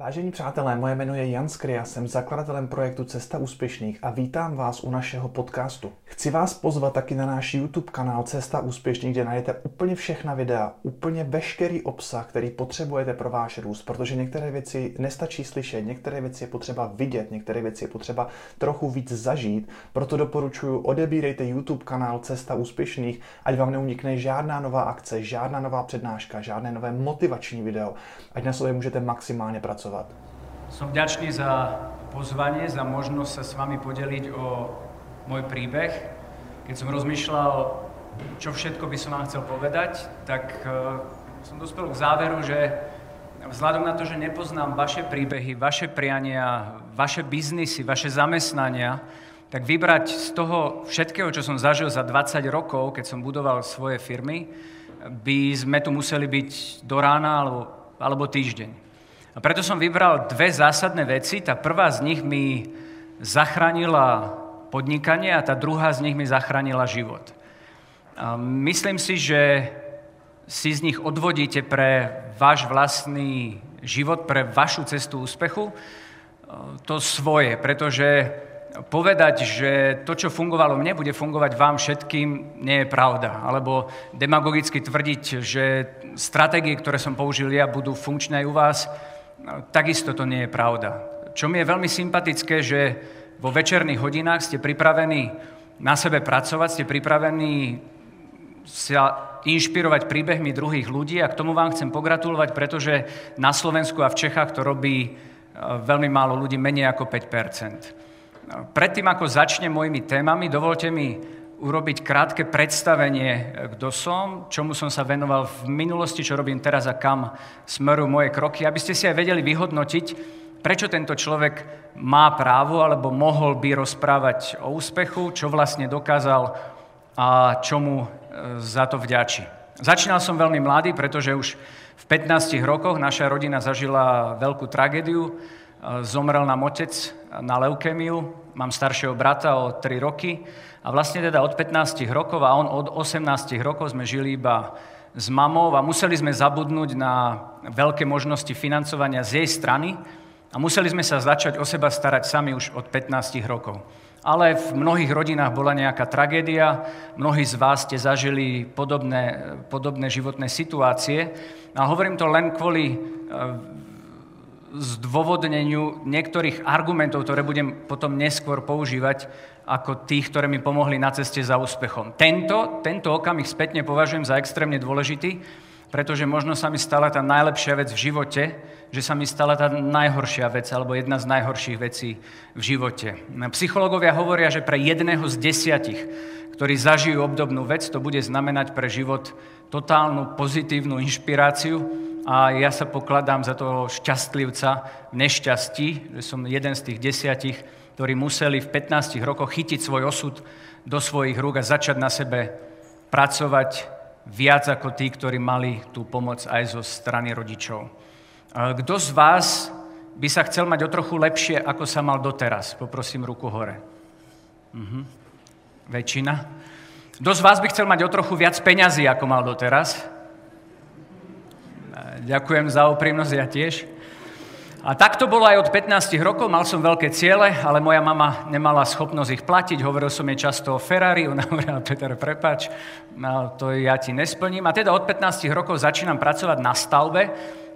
Vážení přátelé, moje jméno je Jan Skria, jsem zakladatelem projektu Cesta úspěšných a vítám vás u našeho podcastu. Chci vás pozvat taky na náš YouTube kanál Cesta úspěšných, kde najdete úplně všechna videa, úplně veškerý obsah, který potřebujete pro váš růst, protože některé věci nestačí slyšet, některé věci je potřeba vidět, některé věci je potřeba trochu víc zažít, proto doporučuji odebírejte YouTube kanál Cesta úspěšných, ať vám neunikne žádná nová akce, žádná nová přednáška, žádné nové motivační video, ať na sobě můžete maximálně pracovat pracovať. Som vďačný za pozvanie, za možnosť sa s vami podeliť o môj príbeh. Keď som rozmýšľal, čo všetko by som vám chcel povedať, tak uh, som dospel k záveru, že vzhľadom na to, že nepoznám vaše príbehy, vaše priania, vaše biznisy, vaše zamestnania, tak vybrať z toho všetkého, čo som zažil za 20 rokov, keď som budoval svoje firmy, by sme tu museli byť do rána alebo, alebo týždeň. A preto som vybral dve zásadné veci. Tá prvá z nich mi zachránila podnikanie a tá druhá z nich mi zachránila život. A myslím si, že si z nich odvodíte pre váš vlastný život, pre vašu cestu úspechu to svoje, pretože povedať, že to, čo fungovalo mne, bude fungovať vám všetkým, nie je pravda. Alebo demagogicky tvrdiť, že stratégie, ktoré som použil ja, budú funkčné aj u vás, No, takisto to nie je pravda. Čo mi je veľmi sympatické, že vo večerných hodinách ste pripravení na sebe pracovať, ste pripravení sa inšpirovať príbehmi druhých ľudí a k tomu vám chcem pogratulovať, pretože na Slovensku a v Čechách to robí e, veľmi málo ľudí, menej ako 5% Predtým, ako začnem mojimi témami, dovolte mi urobiť krátke predstavenie, eh, kto som, čomu som sa venoval v minulosti, čo robím teraz a kam smerujú moje kroky, aby ste si aj vedeli vyhodnotiť, prečo tento človek má právo alebo mohol by rozprávať o úspechu, čo vlastne dokázal a čomu eh, za to vďačí. Začínal som veľmi mladý, pretože už v 15 rokoch naša rodina zažila veľkú tragédiu. Eh, zomrel nám otec na leukémiu, mám staršieho brata o 3 roky a vlastne teda od 15 rokov a on od 18 rokov sme žili iba s mamou a museli sme zabudnúť na veľké možnosti financovania z jej strany a museli sme sa začať o seba starať sami už od 15 rokov. Ale v mnohých rodinách bola nejaká tragédia, mnohí z vás ste zažili podobné, podobné životné situácie. A hovorím to len kvôli e, zdôvodneniu niektorých argumentov, ktoré budem potom neskôr používať ako tých, ktoré mi pomohli na ceste za úspechom. Tento, tento okamih spätne považujem za extrémne dôležitý, pretože možno sa mi stala tá najlepšia vec v živote, že sa mi stala tá najhoršia vec, alebo jedna z najhorších vecí v živote. Psychológovia hovoria, že pre jedného z desiatich, ktorí zažijú obdobnú vec, to bude znamenať pre život totálnu pozitívnu inšpiráciu, a ja sa pokladám za toho šťastlivca v nešťastí, že som jeden z tých desiatich, ktorí museli v 15 rokoch chytiť svoj osud do svojich rúk a začať na sebe pracovať viac ako tí, ktorí mali tú pomoc aj zo strany rodičov. Kto z vás by sa chcel mať o trochu lepšie, ako sa mal doteraz? Poprosím ruku hore. Mhm. Väčšina. Kto z vás by chcel mať o trochu viac peňazí, ako mal doteraz? Ďakujem za úprimnosť, ja tiež. A tak to bolo aj od 15 rokov, mal som veľké ciele, ale moja mama nemala schopnosť ich platiť, hovoril som jej často o Ferrari, ona hovorila, Peter, prepač, no, to ja ti nesplním. A teda od 15 rokov začínam pracovať na stavbe,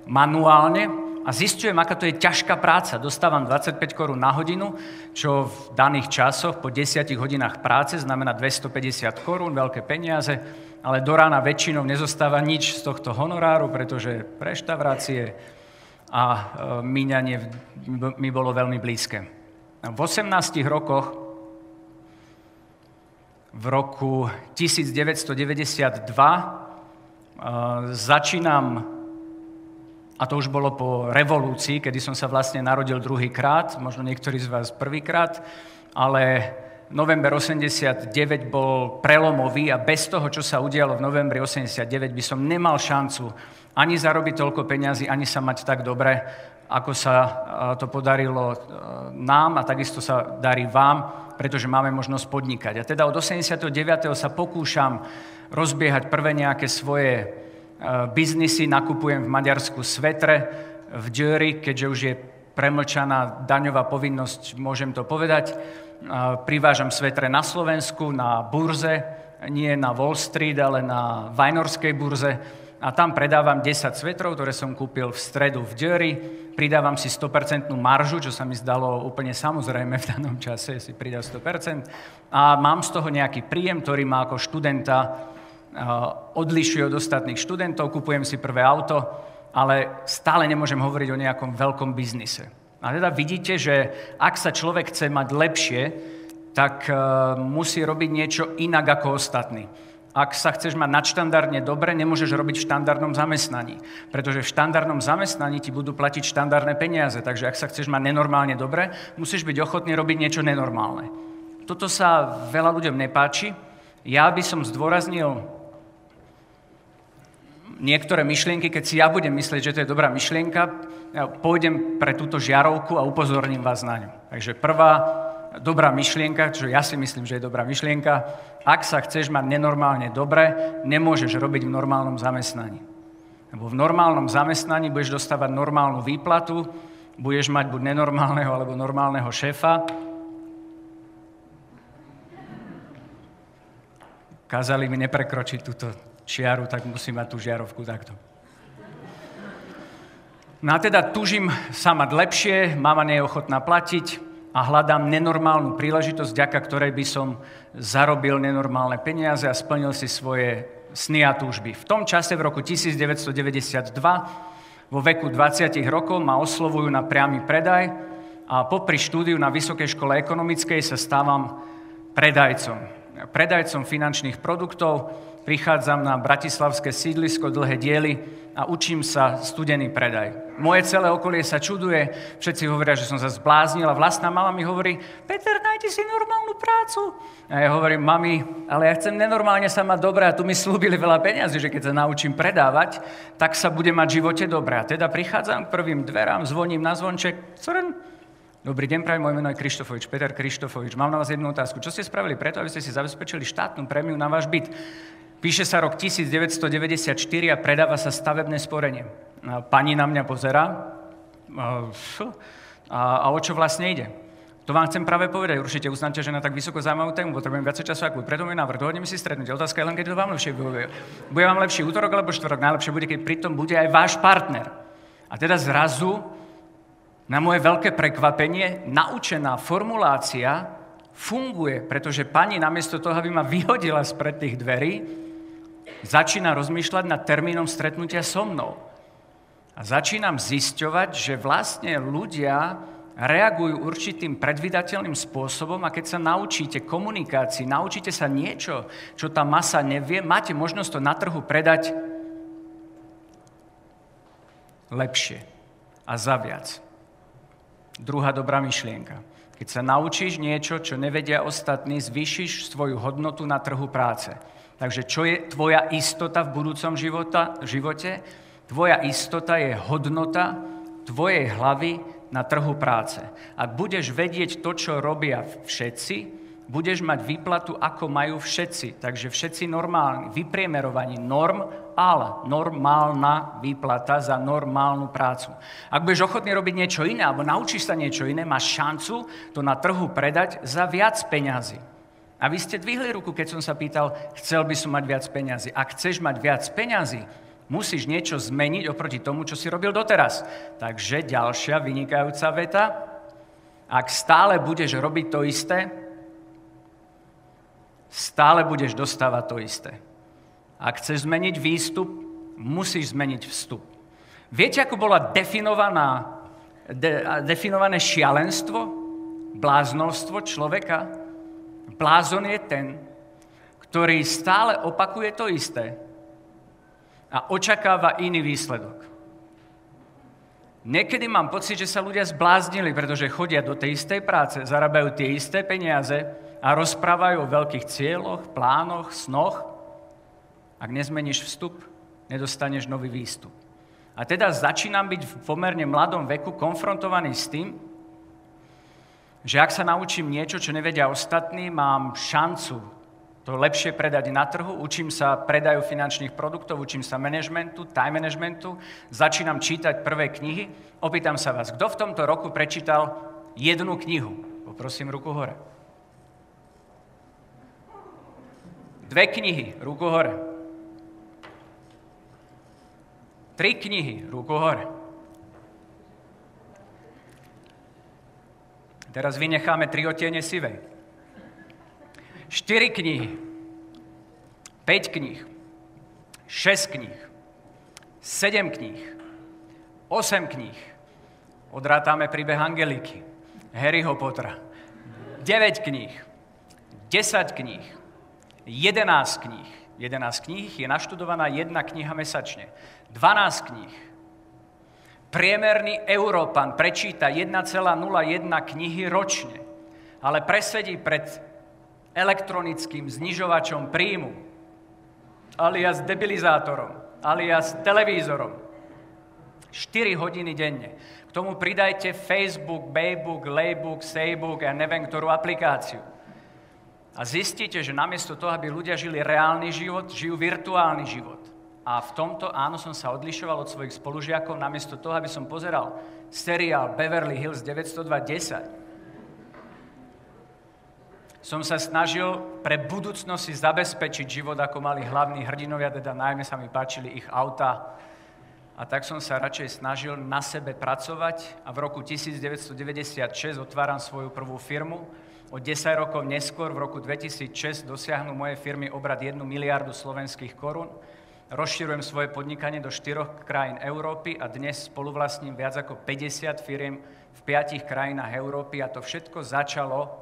manuálne, a zistujem, aká to je ťažká práca. Dostávam 25 korún na hodinu, čo v daných časoch po 10 hodinách práce znamená 250 korún, veľké peniaze ale do rána väčšinou nezostáva nič z tohto honoráru, pretože reštaurácie a e, míňanie mi bolo veľmi blízke. V 18 rokoch, v roku 1992, e, začínam, a to už bolo po revolúcii, kedy som sa vlastne narodil druhýkrát, možno niektorí z vás prvýkrát, ale november 89 bol prelomový a bez toho, čo sa udialo v novembri 89, by som nemal šancu ani zarobiť toľko peňazí, ani sa mať tak dobre, ako sa to podarilo nám a takisto sa darí vám, pretože máme možnosť podnikať. A teda od 89. sa pokúšam rozbiehať prvé nejaké svoje biznisy, nakupujem v Maďarsku svetre, v Jury, keďže už je premlčaná daňová povinnosť, môžem to povedať. Privážam svetre na Slovensku, na burze, nie na Wall Street, ale na Vajnorskej burze. A tam predávam 10 svetrov, ktoré som kúpil v stredu v Jury, pridávam si 100% maržu, čo sa mi zdalo úplne samozrejme v danom čase, si pridal 100%, a mám z toho nejaký príjem, ktorý má ako študenta odlišuje od ostatných študentov, kupujem si prvé auto, ale stále nemôžem hovoriť o nejakom veľkom biznise. A teda vidíte, že ak sa človek chce mať lepšie, tak musí robiť niečo inak ako ostatní. Ak sa chceš mať nadštandardne dobre, nemôžeš robiť v štandardnom zamestnaní. Pretože v štandardnom zamestnaní ti budú platiť štandardné peniaze. Takže ak sa chceš mať nenormálne dobre, musíš byť ochotný robiť niečo nenormálne. Toto sa veľa ľuďom nepáči. Ja by som zdôraznil niektoré myšlienky, keď si ja budem myslieť, že to je dobrá myšlienka, ja pôjdem pre túto žiarovku a upozorním vás na ňu. Takže prvá dobrá myšlienka, čo ja si myslím, že je dobrá myšlienka, ak sa chceš mať nenormálne dobre, nemôžeš robiť v normálnom zamestnaní. Lebo v normálnom zamestnaní budeš dostávať normálnu výplatu, budeš mať buď nenormálneho alebo normálneho šéfa. Kázali mi neprekročiť túto čiaru, tak musím mať tú žiarovku takto. No a teda tužím sa mať lepšie, mama nie je ochotná platiť, a hľadám nenormálnu príležitosť, vďaka ktorej by som zarobil nenormálne peniaze a splnil si svoje sny a túžby. V tom čase, v roku 1992, vo veku 20 rokov ma oslovujú na priamy predaj a popri štúdiu na Vysokej škole ekonomickej sa stávam predajcom. Predajcom finančných produktov, prichádzam na bratislavské sídlisko dlhé diely a učím sa studený predaj. Moje celé okolie sa čuduje, všetci hovoria, že som sa zbláznil a vlastná mama mi hovorí, Peter, nájdi si normálnu prácu. A ja hovorím, mami, ale ja chcem nenormálne sa mať dobré a tu mi slúbili veľa peniazy, že keď sa naučím predávať, tak sa bude mať v živote dobré. A teda prichádzam k prvým dverám, zvoním na zvonček, Coren, Dobrý deň, pravi, moje meno je Krištofovič, Peter Krištofovič. Mám na vás jednu otázku. Čo ste spravili preto, aby ste si zabezpečili štátnu prémiu na váš byt? Píše sa rok 1994 a predáva sa stavebné sporenie. Pani na mňa pozera a, o čo vlastne ide. To vám chcem práve povedať. Určite uznáte, že na tak vysoko zaujímavú tému potrebujem viacej času ako preto môj návrh. Dohodneme si stretnúť. Otázka je len, keď to vám lepšie vyhovuje. Bude vám lepší útorok alebo štvrtok? Najlepšie bude, keď pritom bude aj váš partner. A teda zrazu, na moje veľké prekvapenie, naučená formulácia funguje, pretože pani namiesto toho, aby ma vyhodila spred tých dverí, začína rozmýšľať nad termínom stretnutia so mnou. A začínam zisťovať, že vlastne ľudia reagujú určitým predvydateľným spôsobom a keď sa naučíte komunikácii, naučíte sa niečo, čo tá masa nevie, máte možnosť to na trhu predať lepšie a za viac. Druhá dobrá myšlienka. Keď sa naučíš niečo, čo nevedia ostatní, zvýšiš svoju hodnotu na trhu práce. Takže čo je tvoja istota v budúcom života, živote? Tvoja istota je hodnota tvojej hlavy na trhu práce. Ak budeš vedieť to, čo robia všetci, budeš mať výplatu, ako majú všetci. Takže všetci normálni, vypriemerovaní norm, ale normálna výplata za normálnu prácu. Ak budeš ochotný robiť niečo iné, alebo naučíš sa niečo iné, máš šancu to na trhu predať za viac peňazí. A vy ste dvihli ruku, keď som sa pýtal, chcel by som mať viac peňazí. Ak chceš mať viac peňazí, musíš niečo zmeniť oproti tomu, čo si robil doteraz. Takže ďalšia vynikajúca veta. Ak stále budeš robiť to isté, stále budeš dostávať to isté. Ak chceš zmeniť výstup, musíš zmeniť vstup. Viete, ako bola definovaná, de, definované šialenstvo, bláznostvo človeka? Blázon je ten, ktorý stále opakuje to isté a očakáva iný výsledok. Niekedy mám pocit, že sa ľudia zbláznili, pretože chodia do tej istej práce, zarábajú tie isté peniaze a rozprávajú o veľkých cieľoch, plánoch, snoch. Ak nezmeníš vstup, nedostaneš nový výstup. A teda začínam byť v pomerne mladom veku konfrontovaný s tým, že ak sa naučím niečo, čo nevedia ostatní, mám šancu to lepšie predať na trhu, učím sa predaju finančných produktov, učím sa managementu, time managementu, začínam čítať prvé knihy. Opýtam sa vás, kto v tomto roku prečítal jednu knihu? Poprosím ruku hore. Dve knihy, ruku hore. Tri knihy, ruku hore. Teraz vynecháme tri otiene sivej. 4 knihy, 5 kníh, 6 kníh, 7 kníh, 8 kníh. Odrátame príbeh Angeliky, Harryho Pottera. 9 kníh, 10 kníh, 11 kníh. 11 kníh je naštudovaná jedna kniha mesačne. 12 kníh. Priemerný Európan prečíta 1,01 knihy ročne, ale presedí pred elektronickým znižovačom príjmu, alias debilizátorom, alias televízorom. 4 hodiny denne. K tomu pridajte Facebook, Baybook, Laybook, Saybook a neviem ktorú aplikáciu. A zistíte, že namiesto toho, aby ľudia žili reálny život, žijú virtuálny život. A v tomto áno som sa odlišoval od svojich spolužiakov, namiesto toho, aby som pozeral seriál Beverly Hills 90210, som sa snažil pre budúcnosť si zabezpečiť život, ako mali hlavní hrdinovia, teda najmä sa mi páčili ich auta. A tak som sa radšej snažil na sebe pracovať a v roku 1996 otváram svoju prvú firmu. O 10 rokov neskôr, v roku 2006, dosiahnu moje firmy obrad 1 miliardu slovenských korún. Rozširujem svoje podnikanie do štyroch krajín Európy a dnes spoluvlastním viac ako 50 firiem v piatich krajinách Európy a to všetko začalo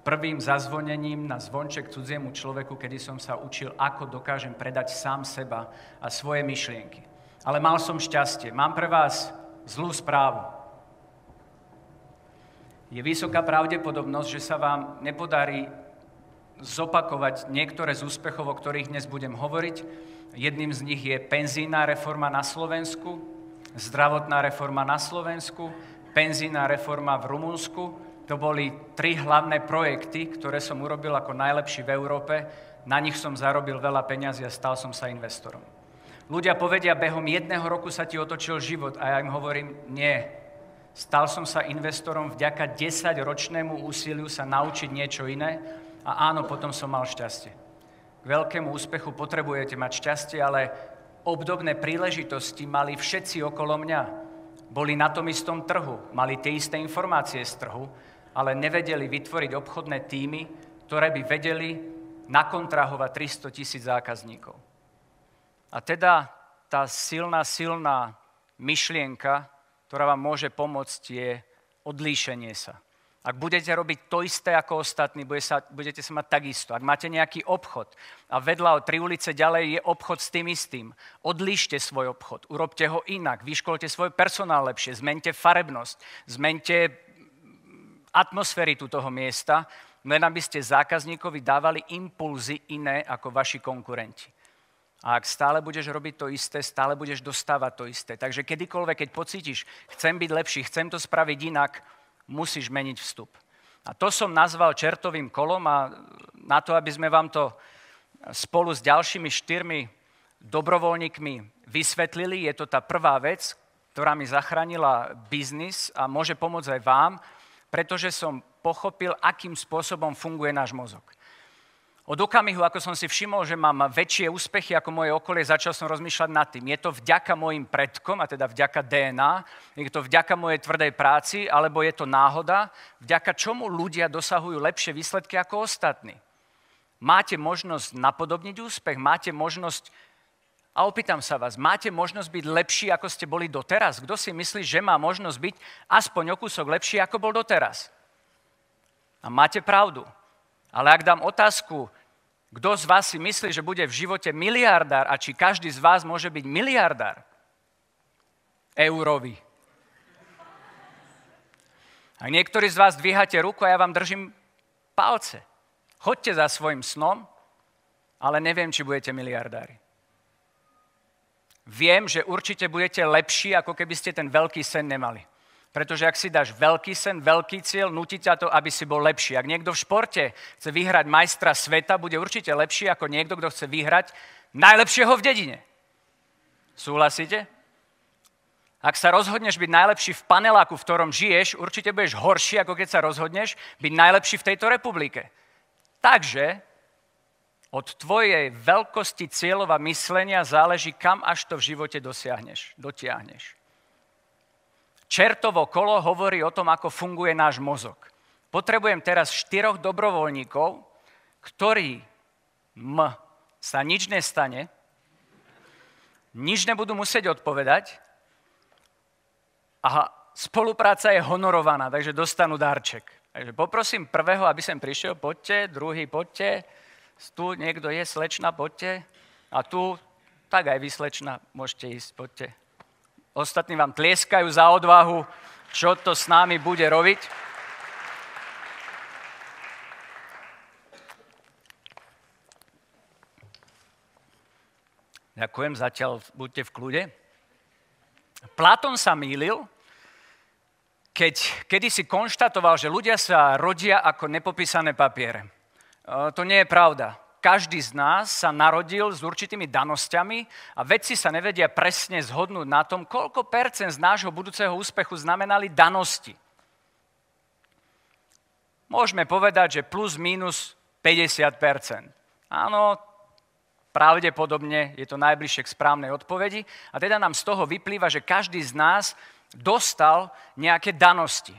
prvým zazvonením na zvonček cudziemu človeku, kedy som sa učil, ako dokážem predať sám seba a svoje myšlienky. Ale mal som šťastie. Mám pre vás zlú správu. Je vysoká pravdepodobnosť, že sa vám nepodarí zopakovať niektoré z úspechov, o ktorých dnes budem hovoriť. Jedným z nich je penzína reforma na Slovensku, zdravotná reforma na Slovensku, penzína reforma v Rumunsku, to boli tri hlavné projekty, ktoré som urobil ako najlepší v Európe. Na nich som zarobil veľa peňazí a stal som sa investorom. Ľudia povedia, behom jedného roku sa ti otočil život a ja im hovorím, nie. Stal som sa investorom vďaka 10-ročnému úsiliu sa naučiť niečo iné a áno, potom som mal šťastie. K veľkému úspechu potrebujete mať šťastie, ale obdobné príležitosti mali všetci okolo mňa. Boli na tom istom trhu, mali tie isté informácie z trhu ale nevedeli vytvoriť obchodné týmy, ktoré by vedeli nakontrahovať 300 tisíc zákazníkov. A teda tá silná, silná myšlienka, ktorá vám môže pomôcť, je odlíšenie sa. Ak budete robiť to isté ako ostatní, budete sa mať takisto. Ak máte nejaký obchod a vedľa o tri ulice ďalej je obchod s tým istým, odlíšte svoj obchod, urobte ho inak, vyškolte svoj personál lepšie, zmente farebnosť, zmente atmosféritu toho miesta, len aby ste zákazníkovi dávali impulzy iné ako vaši konkurenti. A ak stále budeš robiť to isté, stále budeš dostávať to isté. Takže kedykoľvek, keď pocítiš, chcem byť lepší, chcem to spraviť inak, musíš meniť vstup. A to som nazval čertovým kolom a na to, aby sme vám to spolu s ďalšími štyrmi dobrovoľníkmi vysvetlili, je to tá prvá vec, ktorá mi zachránila biznis a môže pomôcť aj vám, pretože som pochopil, akým spôsobom funguje náš mozog. Od okamihu, ako som si všimol, že mám väčšie úspechy ako moje okolie, začal som rozmýšľať nad tým. Je to vďaka mojim predkom, a teda vďaka DNA, je to vďaka mojej tvrdej práci, alebo je to náhoda, vďaka čomu ľudia dosahujú lepšie výsledky ako ostatní. Máte možnosť napodobniť úspech, máte možnosť a opýtam sa vás, máte možnosť byť lepší, ako ste boli doteraz? Kto si myslí, že má možnosť byť aspoň o kúsok lepší, ako bol doteraz? A máte pravdu. Ale ak dám otázku, kto z vás si myslí, že bude v živote miliardár a či každý z vás môže byť miliardár? Eurový. A niektorí z vás dvíhate ruku a ja vám držím palce. Choďte za svojim snom, ale neviem, či budete miliardári. Viem, že určite budete lepší, ako keby ste ten veľký sen nemali. Pretože ak si dáš veľký sen, veľký cieľ, nutí ťa to, aby si bol lepší. Ak niekto v športe chce vyhrať majstra sveta, bude určite lepší ako niekto, kto chce vyhrať najlepšieho v dedine. Súhlasíte? Ak sa rozhodneš byť najlepší v paneláku, v ktorom žiješ, určite budeš horší, ako keď sa rozhodneš byť najlepší v tejto republike. Takže od tvojej veľkosti cieľova myslenia záleží, kam až to v živote dosiahneš, dotiahneš. Čertovo kolo hovorí o tom, ako funguje náš mozog. Potrebujem teraz štyroch dobrovoľníkov, ktorí m sa nič nestane, nič nebudú musieť odpovedať a spolupráca je honorovaná, takže dostanú darček. Takže poprosím prvého, aby sem prišiel, poďte, druhý, poďte, tu niekto je, slečna, poďte, a tu, tak aj vy, slečna, môžete ísť, poďte. Ostatní vám tlieskajú za odvahu, čo to s námi bude robiť. Ďakujem, zatiaľ buďte v kľude. Platón sa mýlil, keď kedy si konštatoval, že ľudia sa rodia ako nepopísané papiere. To nie je pravda každý z nás sa narodil s určitými danosťami a vedci sa nevedia presne zhodnúť na tom, koľko percent z nášho budúceho úspechu znamenali danosti. Môžeme povedať, že plus minus 50% Áno, pravdepodobne je to najbližšie k správnej odpovedi. A teda nám z toho vyplýva, že každý z nás dostal nejaké danosti.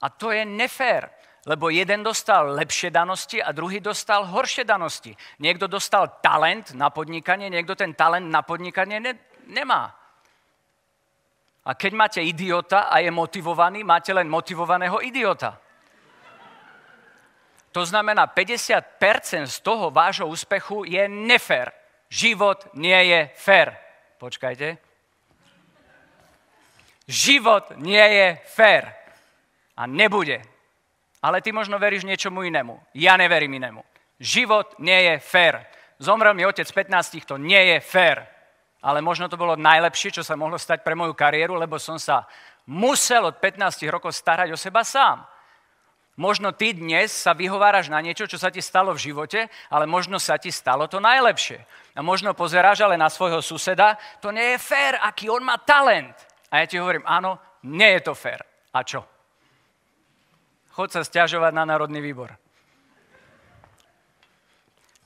A to je nefér. Lebo jeden dostal lepšie danosti a druhý dostal horšie danosti. Niekto dostal talent na podnikanie, niekto ten talent na podnikanie ne, nemá. A keď máte idiota a je motivovaný, máte len motivovaného idiota. To znamená, 50% z toho vášho úspechu je nefér. Život nie je fér. Počkajte. Život nie je fér. A nebude. Ale ty možno veríš niečomu inému. Ja neverím inému. Život nie je fér. Zomrel mi otec 15, to nie je fér. Ale možno to bolo najlepšie, čo sa mohlo stať pre moju kariéru, lebo som sa musel od 15 rokov starať o seba sám. Možno ty dnes sa vyhováraš na niečo, čo sa ti stalo v živote, ale možno sa ti stalo to najlepšie. A možno pozeráš ale na svojho suseda, to nie je fér, aký on má talent. A ja ti hovorím, áno, nie je to fér. A čo? Chod sa stiažovať na Národný výbor.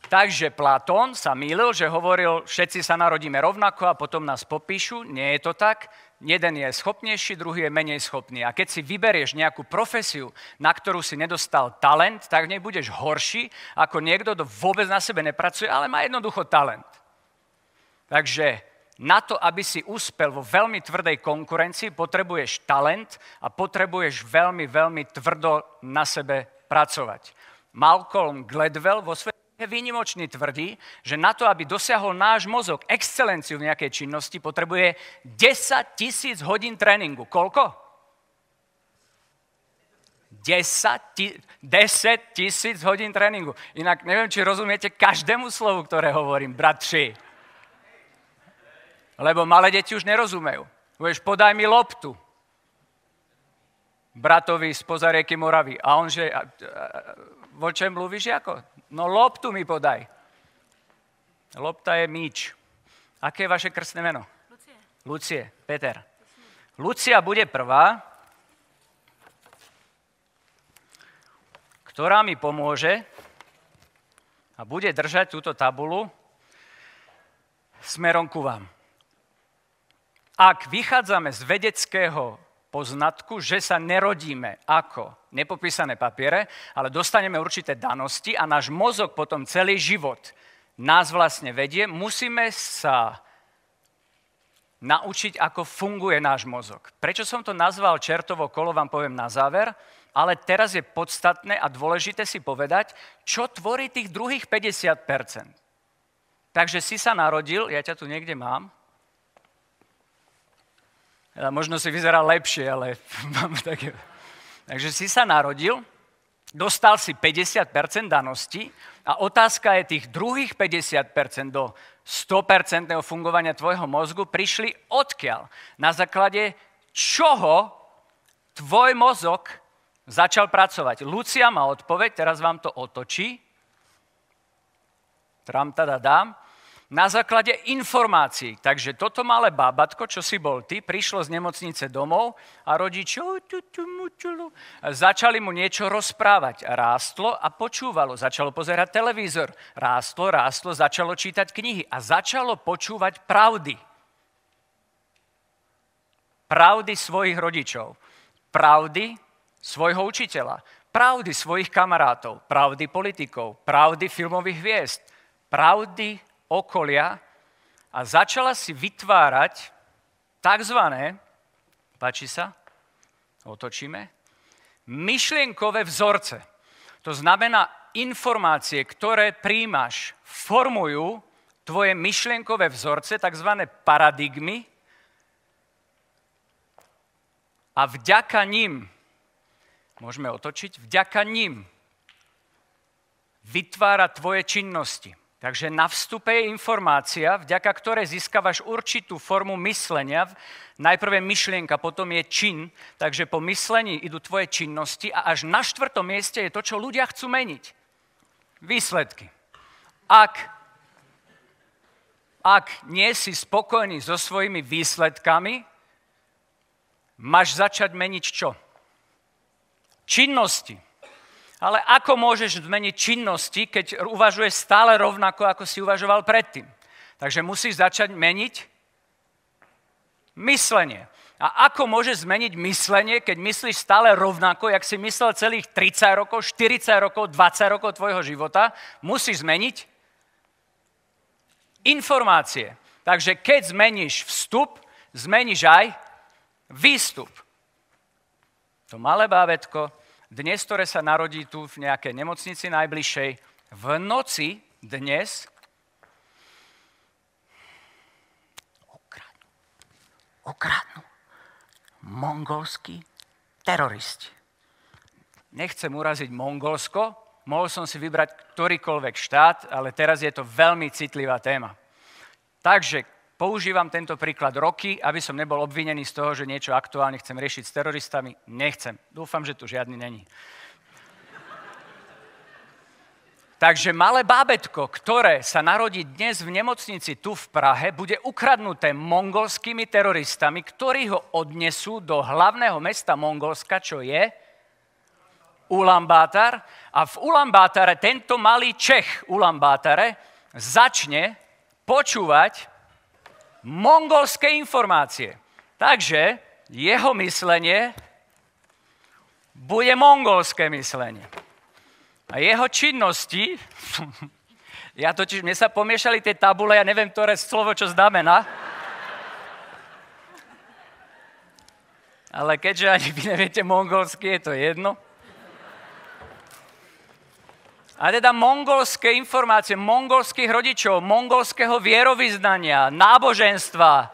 Takže Platón sa mýlil, že hovoril, všetci sa narodíme rovnako a potom nás popíšu. Nie je to tak. Jeden je schopnejší, druhý je menej schopný. A keď si vyberieš nejakú profesiu, na ktorú si nedostal talent, tak nebudeš horší ako niekto, kto vôbec na sebe nepracuje, ale má jednoducho talent. Takže na to, aby si uspel vo veľmi tvrdej konkurencii, potrebuješ talent a potrebuješ veľmi, veľmi tvrdo na sebe pracovať. Malcolm Gladwell vo svojej výnimočný tvrdí, že na to, aby dosiahol náš mozog excelenciu v nejakej činnosti, potrebuje 10 tisíc hodín tréningu. Koľko? 10 tisíc hodín tréningu. Inak neviem, či rozumiete každému slovu, ktoré hovorím, bratři. Lebo malé deti už nerozumejú. Budeš, podaj mi loptu. Bratovi z pozarieky Moravy. A on že, vo čem mluvíš ako? No loptu mi podaj. Lopta je míč. Aké je vaše krstné meno? Lucie. Lucie, Peter. Lucia bude prvá, ktorá mi pomôže a bude držať túto tabulu smerom ku vám. Ak vychádzame z vedeckého poznatku, že sa nerodíme ako nepopísané papiere, ale dostaneme určité danosti a náš mozog potom celý život nás vlastne vedie, musíme sa naučiť, ako funguje náš mozog. Prečo som to nazval čertovo kolo, vám poviem na záver, ale teraz je podstatné a dôležité si povedať, čo tvorí tých druhých 50%. Takže si sa narodil, ja ťa tu niekde mám, Možno si vyzerá lepšie, ale mám také... Takže si sa narodil, dostal si 50% danosti a otázka je tých druhých 50% do 100% fungovania tvojho mozgu prišli odkiaľ? Na základe čoho tvoj mozog začal pracovať. Lucia má odpoveď, teraz vám to otočí. Tram teda dám na základe informácií. Takže toto malé bábatko, čo si bol ty, prišlo z nemocnice domov a rodiči začali mu niečo rozprávať. Rástlo a počúvalo. Začalo pozerať televízor. Rástlo, rástlo, začalo čítať knihy a začalo počúvať pravdy. Pravdy svojich rodičov. Pravdy svojho učiteľa. Pravdy svojich kamarátov. Pravdy politikov. Pravdy filmových hviezd. Pravdy okolia a začala si vytvárať tzv. páči sa, otočíme, myšlienkové vzorce. To znamená informácie, ktoré príjmaš, formujú tvoje myšlienkové vzorce, tzv. paradigmy a vďaka ním, môžeme otočiť, vďaka ním vytvára tvoje činnosti. Takže na vstupe je informácia, vďaka ktorej získavaš určitú formu myslenia. Najprv je myšlienka, potom je čin, takže po myslení idú tvoje činnosti a až na štvrtom mieste je to, čo ľudia chcú meniť. Výsledky. Ak, ak nie si spokojný so svojimi výsledkami, máš začať meniť čo? Činnosti. Ale ako môžeš zmeniť činnosti, keď uvažuješ stále rovnako, ako si uvažoval predtým? Takže musíš začať meniť myslenie. A ako môžeš zmeniť myslenie, keď myslíš stále rovnako, jak si myslel celých 30 rokov, 40 rokov, 20 rokov tvojho života? Musíš zmeniť informácie. Takže keď zmeníš vstup, zmeníš aj výstup. To malé bábetko dnes, ktoré sa narodí tu v nejakej nemocnici najbližšej, v noci dnes okradnú, okradnú mongolskí teroristi. Nechcem uraziť Mongolsko, mohol som si vybrať ktorýkoľvek štát, ale teraz je to veľmi citlivá téma. Takže Používam tento príklad roky, aby som nebol obvinený z toho, že niečo aktuálne chcem riešiť s teroristami. Nechcem. Dúfam, že tu žiadny není. Takže malé bábetko, ktoré sa narodí dnes v nemocnici tu v Prahe, bude ukradnuté mongolskými teroristami, ktorí ho odnesú do hlavného mesta Mongolska, čo je Ulambátar. A v Ulambátare tento malý Čech Ulambátare začne počúvať mongolské informácie. Takže jeho myslenie bude mongolské myslenie. A jeho činnosti, ja totiž, mne sa pomiešali tie tabule, ja neviem, ktoré slovo čo znamená. Ale keďže ani vy neviete mongolsky, je to jedno. A teda mongolské informácie, mongolských rodičov, mongolského vierovýznania, náboženstva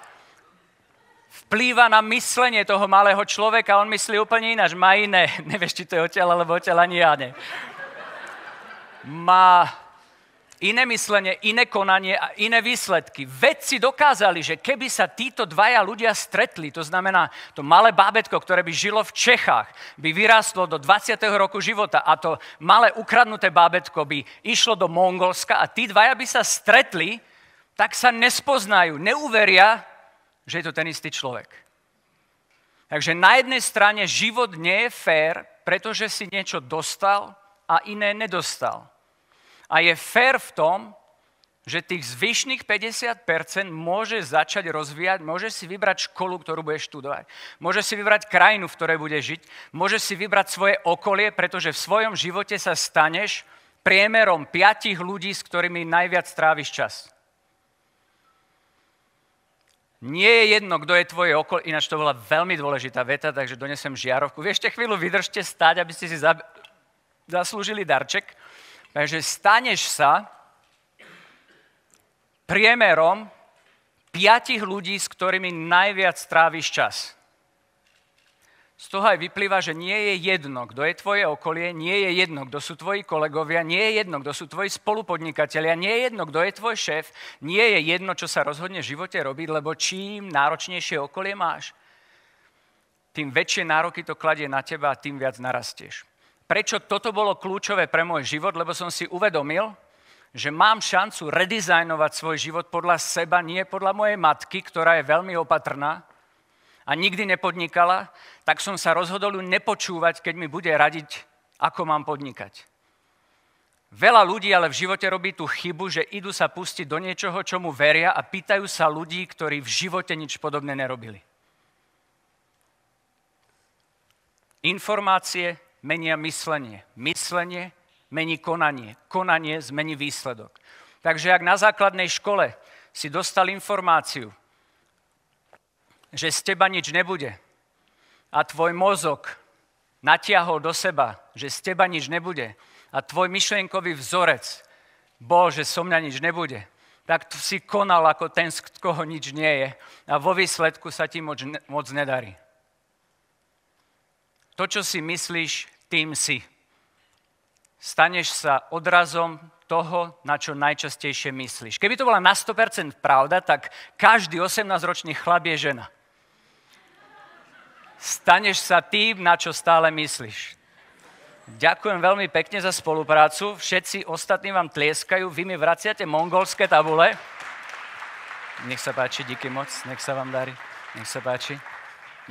vplýva na myslenie toho malého človeka. On myslí úplne ináč, má iné. Nevieš, či to je odtiaľ, alebo odtiaľ ani ja ne. Má iné myslenie, iné konanie a iné výsledky. Vedci dokázali, že keby sa títo dvaja ľudia stretli, to znamená to malé bábetko, ktoré by žilo v Čechách, by vyrástlo do 20. roku života a to malé ukradnuté bábetko by išlo do Mongolska a tí dvaja by sa stretli, tak sa nespoznajú, neuveria, že je to ten istý človek. Takže na jednej strane život nie je fér, pretože si niečo dostal a iné nedostal. A je fér v tom, že tých zvyšných 50% môže začať rozvíjať, môže si vybrať školu, ktorú budeš študovať, môže si vybrať krajinu, v ktorej bude žiť, môže si vybrať svoje okolie, pretože v svojom živote sa staneš priemerom piatich ľudí, s ktorými najviac tráviš čas. Nie je jedno, kto je tvoje okolie, ináč to bola veľmi dôležitá veta, takže donesem žiarovku. Vy ešte chvíľu vydržte stať, aby ste si zaslúžili darček. Takže staneš sa priemerom piatich ľudí, s ktorými najviac tráviš čas. Z toho aj vyplýva, že nie je jedno, kto je tvoje okolie, nie je jedno, kto sú tvoji kolegovia, nie je jedno, kto sú tvoji spolupodnikatelia, nie je jedno, kto je tvoj šéf, nie je jedno, čo sa rozhodne v živote robiť, lebo čím náročnejšie okolie máš, tým väčšie nároky to kladie na teba a tým viac narastieš. Prečo toto bolo kľúčové pre môj život? Lebo som si uvedomil, že mám šancu redizajnovať svoj život podľa seba, nie podľa mojej matky, ktorá je veľmi opatrná a nikdy nepodnikala, tak som sa rozhodol ju nepočúvať, keď mi bude radiť, ako mám podnikať. Veľa ľudí ale v živote robí tú chybu, že idú sa pustiť do niečoho, čomu veria a pýtajú sa ľudí, ktorí v živote nič podobné nerobili. Informácie menia myslenie. Myslenie mení konanie. Konanie zmení výsledok. Takže ak na základnej škole si dostal informáciu, že z teba nič nebude a tvoj mozog natiahol do seba, že z teba nič nebude a tvoj myšlienkový vzorec bol, že so mňa nič nebude, tak tu si konal ako ten, z koho nič nie je a vo výsledku sa ti moc, moc nedarí. To, čo si myslíš, tým si staneš sa odrazom toho, na čo najčastejšie myslíš. Keby to bola na 100% pravda, tak každý 18-ročný chlap je žena. Staneš sa tým, na čo stále myslíš. Ďakujem veľmi pekne za spoluprácu. Všetci ostatní vám tlieskajú, vy mi vraciate mongolské tabule. Nech sa páči, díky moc, nech sa vám darí. Nech sa páči.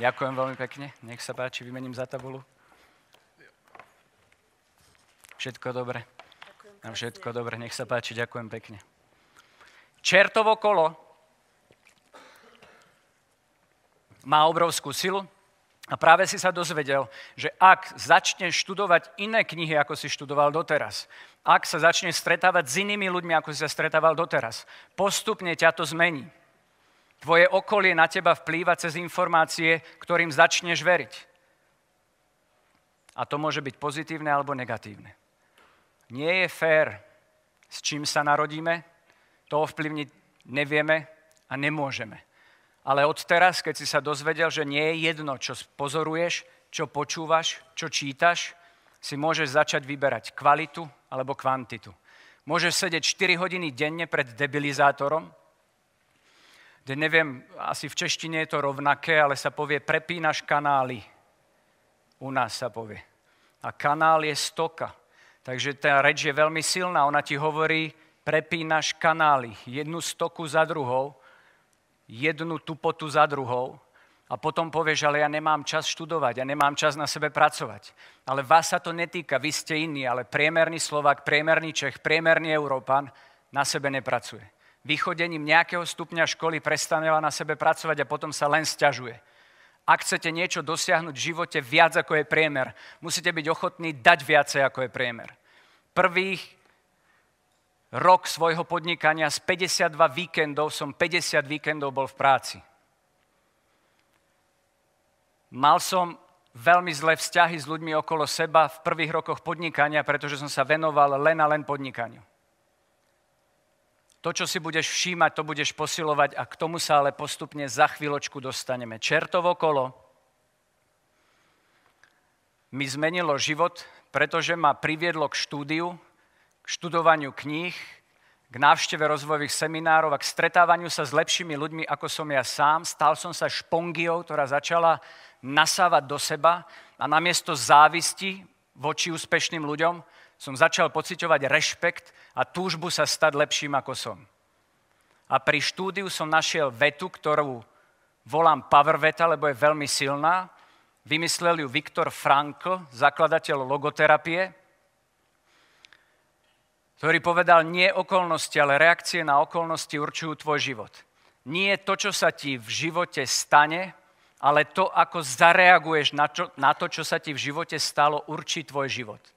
Ďakujem veľmi pekne, nech sa páči, vymením za tabulu. Všetko dobre. Na všetko dobre, nech sa páči, ďakujem pekne. Čertovo kolo má obrovskú silu a práve si sa dozvedel, že ak začneš študovať iné knihy, ako si študoval doteraz, ak sa začneš stretávať s inými ľuďmi, ako si sa stretával doteraz, postupne ťa to zmení. Tvoje okolie na teba vplýva cez informácie, ktorým začneš veriť. A to môže byť pozitívne alebo negatívne. Nie je fér, s čím sa narodíme, to ovplyvniť nevieme a nemôžeme. Ale od keď si sa dozvedel, že nie je jedno, čo pozoruješ, čo počúvaš, čo čítaš, si môžeš začať vyberať kvalitu alebo kvantitu. Môžeš sedieť 4 hodiny denne pred debilizátorom, kde neviem, asi v češtine je to rovnaké, ale sa povie prepínaš kanály. U nás sa povie. A kanál je stoka. Takže tá reč je veľmi silná. Ona ti hovorí, prepínaš kanály, jednu stoku za druhou, jednu tupotu za druhou a potom povieš, ale ja nemám čas študovať, ja nemám čas na sebe pracovať. Ale vás sa to netýka, vy ste iní, ale priemerný Slovak, priemerný Čech, priemerný Európan na sebe nepracuje. Vychodením nejakého stupňa školy prestane na sebe pracovať a potom sa len stiažuje. Ak chcete niečo dosiahnuť v živote viac ako je priemer, musíte byť ochotní dať viacej ako je priemer. Prvých rok svojho podnikania z 52 víkendov som 50 víkendov bol v práci. Mal som veľmi zlé vzťahy s ľuďmi okolo seba v prvých rokoch podnikania, pretože som sa venoval len a len podnikaniu. To, čo si budeš všímať, to budeš posilovať a k tomu sa ale postupne za chvíľočku dostaneme. Čertovo kolo mi zmenilo život, pretože ma priviedlo k štúdiu, k študovaniu kníh, k návšteve rozvojových seminárov a k stretávaniu sa s lepšími ľuďmi, ako som ja sám. Stal som sa špongiou, ktorá začala nasávať do seba a namiesto závisti voči úspešným ľuďom som začal pociťovať rešpekt a túžbu sa stať lepším ako som. A pri štúdiu som našiel vetu, ktorú volám power veta, lebo je veľmi silná. Vymyslel ju Viktor Frankl, zakladateľ logoterapie, ktorý povedal, nie okolnosti, ale reakcie na okolnosti určujú tvoj život. Nie to, čo sa ti v živote stane, ale to, ako zareaguješ na, čo, na to, čo sa ti v živote stalo, určí tvoj život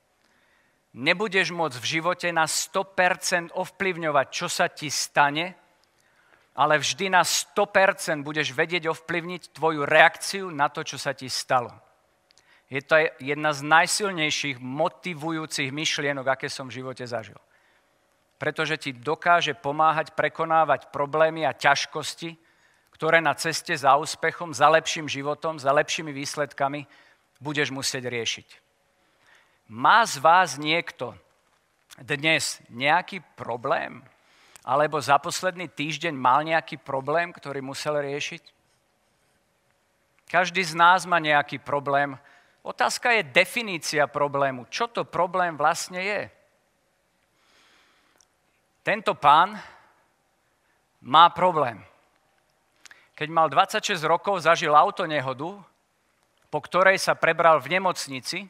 nebudeš môcť v živote na 100% ovplyvňovať, čo sa ti stane, ale vždy na 100% budeš vedieť ovplyvniť tvoju reakciu na to, čo sa ti stalo. Je to jedna z najsilnejších motivujúcich myšlienok, aké som v živote zažil. Pretože ti dokáže pomáhať prekonávať problémy a ťažkosti, ktoré na ceste za úspechom, za lepším životom, za lepšími výsledkami budeš musieť riešiť. Má z vás niekto dnes nejaký problém? Alebo za posledný týždeň mal nejaký problém, ktorý musel riešiť? Každý z nás má nejaký problém. Otázka je definícia problému. Čo to problém vlastne je? Tento pán má problém. Keď mal 26 rokov, zažil autonehodu, po ktorej sa prebral v nemocnici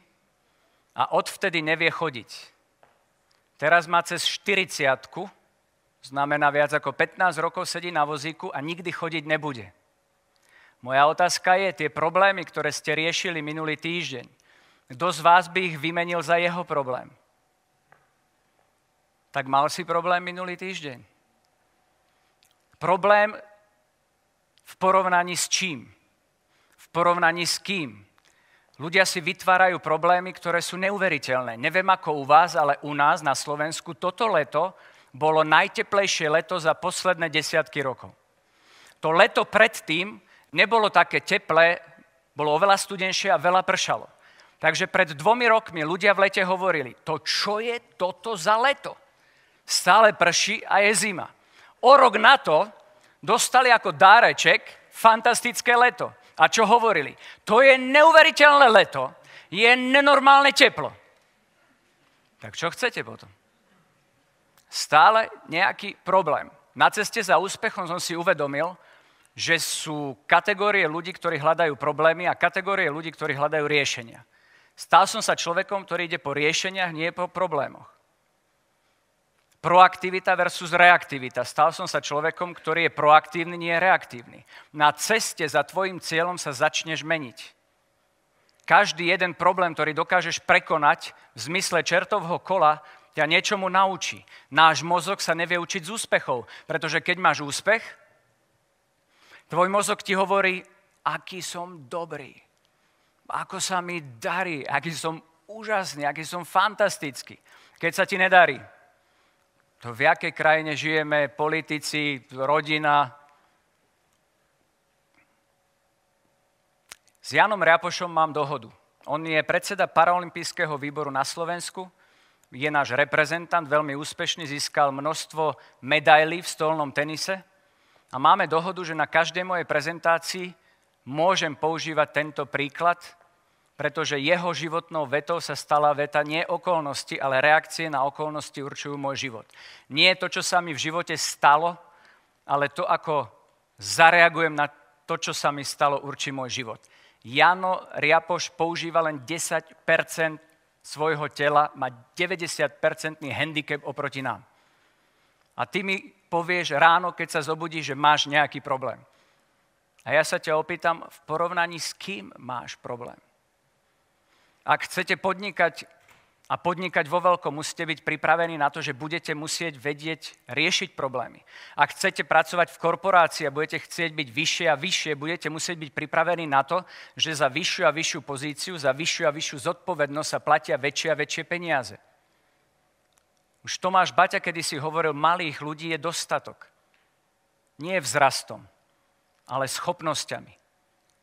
a odvtedy nevie chodiť. Teraz má cez 40 znamená viac ako 15 rokov sedí na vozíku a nikdy chodiť nebude. Moja otázka je, tie problémy, ktoré ste riešili minulý týždeň, kto z vás by ich vymenil za jeho problém? Tak mal si problém minulý týždeň. Problém v porovnaní s čím? V porovnaní s kým? Ľudia si vytvárajú problémy, ktoré sú neuveriteľné. Neviem ako u vás, ale u nás na Slovensku toto leto bolo najteplejšie leto za posledné desiatky rokov. To leto predtým nebolo také teplé, bolo oveľa studenšie a veľa pršalo. Takže pred dvomi rokmi ľudia v lete hovorili, to čo je toto za leto? Stále prší a je zima. O rok na to dostali ako dáreček fantastické leto. A čo hovorili? To je neuveriteľné leto, je nenormálne teplo. Tak čo chcete potom? Stále nejaký problém. Na ceste za úspechom som si uvedomil, že sú kategórie ľudí, ktorí hľadajú problémy a kategórie ľudí, ktorí hľadajú riešenia. Stal som sa človekom, ktorý ide po riešeniach, nie po problémoch. Proaktivita versus reaktivita. Stal som sa človekom, ktorý je proaktívny, nie je reaktívny. Na ceste za tvojim cieľom sa začneš meniť. Každý jeden problém, ktorý dokážeš prekonať v zmysle čertovho kola, ťa niečomu naučí. Náš mozog sa nevie učiť z úspechov, pretože keď máš úspech, Tvoj mozog ti hovorí, aký som dobrý, ako sa mi darí, aký som úžasný, aký som fantastický. Keď sa ti nedarí, to v jakej krajine žijeme, politici, rodina. S Janom Riapošom mám dohodu. On je predseda Paralympijského výboru na Slovensku, je náš reprezentant, veľmi úspešný, získal množstvo medailí v stolnom tenise – a máme dohodu, že na každej mojej prezentácii môžem používať tento príklad, pretože jeho životnou vetou sa stala veta nie okolnosti, ale reakcie na okolnosti určujú môj život. Nie to, čo sa mi v živote stalo, ale to, ako zareagujem na to, čo sa mi stalo, určí môj život. Jano Riapoš používa len 10% svojho tela, má 90% handicap oproti nám. A ty mi povieš ráno, keď sa zobudíš, že máš nejaký problém. A ja sa ťa opýtam, v porovnaní s kým máš problém? Ak chcete podnikať a podnikať vo veľkom, musíte byť pripravení na to, že budete musieť vedieť riešiť problémy. Ak chcete pracovať v korporácii a budete chcieť byť vyššie a vyššie, budete musieť byť pripravení na to, že za vyššiu a vyššiu pozíciu, za vyššiu a vyššiu zodpovednosť sa platia väčšie a väčšie peniaze. Už Tomáš Baťa kedy si hovoril, malých ľudí je dostatok. Nie vzrastom, ale schopnosťami.